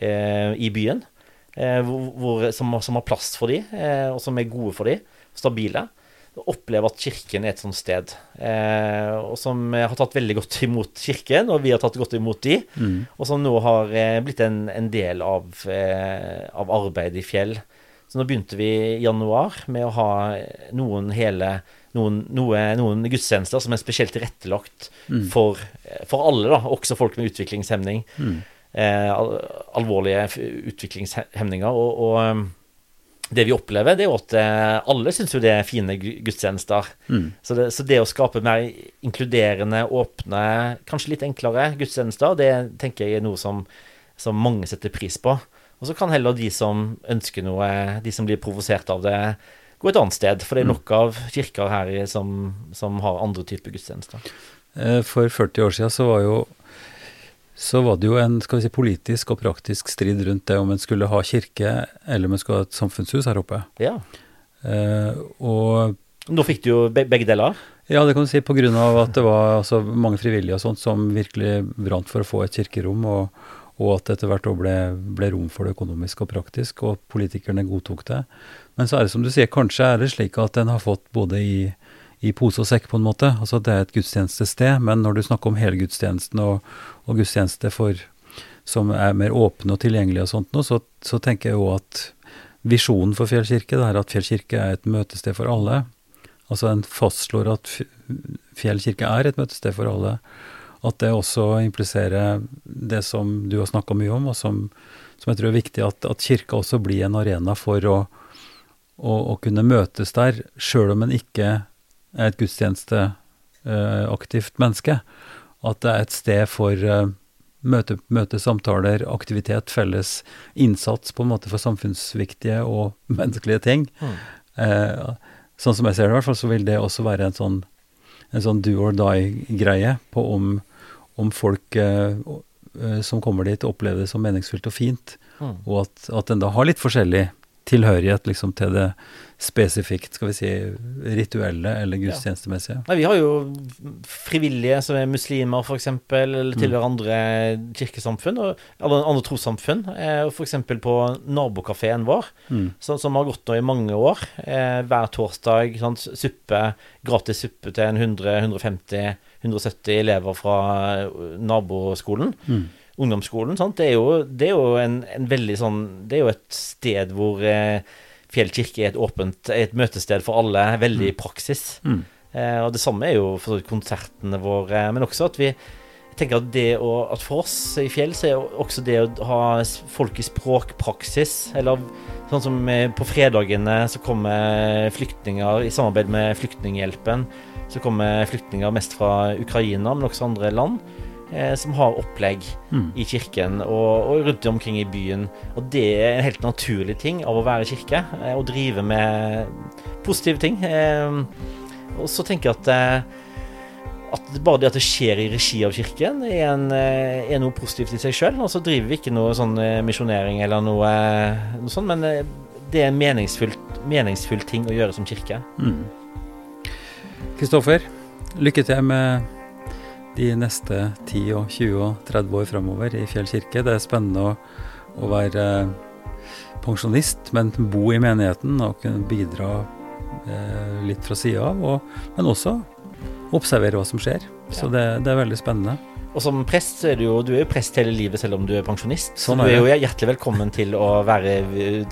eh, i byen eh, hvor, hvor, som, som har plass for dem, eh, og som er gode for dem, stabile. Opplever at kirken er et sånt sted, eh, og som har tatt veldig godt imot kirken, og vi har tatt godt imot de, Mm. og som nå har eh, blitt en, en del av, av arbeidet i Fjell. Så nå begynte vi i januar med å ha noen hele noen, noe, noen gudstjenester som er spesielt tilrettelagt Mm. for, for alle, da, også folk med utviklingshemning. Mm. Eh, al alvorlige utviklingshemninger. Og, og um, det vi opplever, det er jo at eh, alle syns jo det er fine gudstjenester. Mm. Så det, så det å skape mer inkluderende, åpne, kanskje litt enklere gudstjenester, det tenker jeg er noe som, som mange setter pris på. Og så kan heller de som ønsker noe, de som blir provosert av det, gå et annet sted. For det er nok av kirker her som, som har andre typer gudstjenester. Eh, For 40 år siden så var jo så var det jo en skal vi si, politisk og praktisk strid rundt det om en skulle ha kirke eller om en skulle ha et samfunnshus her oppe. Ja. Eh, og Nå fikk du jo begge deler. ja, det kan du si av at det var altså, mange frivillige og sånt som virkelig brant for å få et kirkerom, og, og at det etter hvert òg ble, ble, rom for det økonomisk og praktisk, og politikerne godtok det. Men så er det som du sier, kanskje er det slik at den har fått både i, i pose og sekk, på en måte. Altså at det er et gudstjenestested, men når du snakker om helgudstjenesten og, og gudstjeneste for, som er mer åpne og tilgjengelige og sånt noe, så, så tenker jeg jo at visjonen for Fjell kirke er at Fjell kirke er et møtested for alle. Altså en fastslår at Fjell kirke er et møtested for alle at det også impliserer det som du har snakka mye om, og som, som, jeg tror er viktig, at, at kirka også blir en arena for å, å, å kunne møtes der, sjøl om en ikke er et gudstjenesteaktivt uh, menneske. At det er et sted for uh, møte, møte, samtaler, aktivitet, felles innsats på en måte for samfunnsviktige og menneskelige ting. Mm. Uh, sånn som jeg ser det, i hvert fall, så vil det også være en sånn, en sånn do or die-greie på om om folk eh, eh, som kommer dit, opplever det som meningsfylt og fint, mm. og at, at en da har litt forskjellig tilhørighet liksom, til det spesifikt, skal vi si, rituelle eller gudstjenestemessige. Ja. vi har jo frivillige som er muslimer, f.eks., eller tilhører mm. andre kirkesamfunn, og, eller andre trossamfunn. Eh, f.eks. på nabokafeen vår, mm. så, som har gått nå i mange år. Eh, hver torsdag sant, suppe, gratis suppe til en 100-150 170 elever fra eh, naboskolen. Mm. Ungdomsskolen. Sant? Det er jo, det er jo en, en, veldig sånn Det er jo et sted hvor eh, Fjell kirke er et åpent et møtested for alle, veldig i mm. praksis. Mm. Eh, og det samme er jo for konsertene våre, men også at vi tenker at, det å, at For oss i Fjell så er også det å ha folk i språkpraksis, eller sånn som på fredagene så kommer flyktninger i samarbeid med Flyktninghjelpen så kommer flyktninger mest fra Ukraina, men også andre land. Eh, som har opplegg mm. i kirken og, og, rundt omkring i byen. Og det er en helt naturlig ting av å være kirke. Eh, å drive med positive ting. Eh, og så tenker jeg at, eh, at bare det at det skjer i regi av kirken, er, en, eh, er noe positivt i seg sjøl. Og så driver vi ikke noe sånn misjonering eller noe, noe sånt, men det er en meningsfullt, meningsfull ting å gjøre som kirke. Mm. Kristoffer, lykke til med de neste 10 og 20 og 30 år framover i Fjell kirke. Det er spennende å, å være pensjonist, men bo i menigheten og kunne bidra eh, litt fra sida av. Og, men også observere hva som skjer. Så det, det, er veldig spennende. Og som prest så er du jo du er jo prest hele livet selv om du er pensjonist. Sånn er så du er jo hjertelig velkommen til å, være,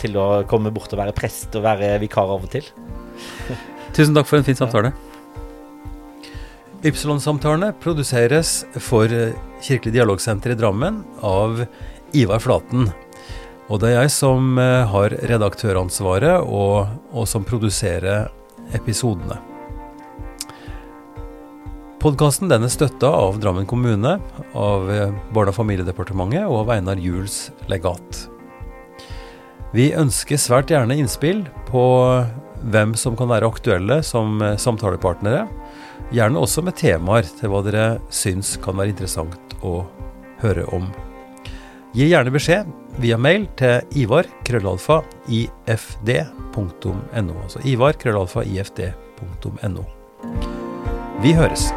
til å komme bort og være prest og være vikar av og til. Tusen takk for en fin samtale. Ypsilon-samtalene produseres for Kirkelig dialogsenter i Drammen av Ivar Flaten. Og det er jeg som eh, har redaktøransvaret, og, og som produserer episodene. Podkasten er støtta av Drammen kommune, av eh, Barne- og familiedepartementet og av Einar Juels legat. Vi ønsker svært gjerne innspill på hvem som kan være aktuelle som eh, samtalepartnere Gjerne også med temaer til hva dere syns kan være interessant å høre om. Gi gjerne beskjed via mail til ivar krøllalfa ifd.no. Altså ivar krøllalfa ifd.no. Vi høres.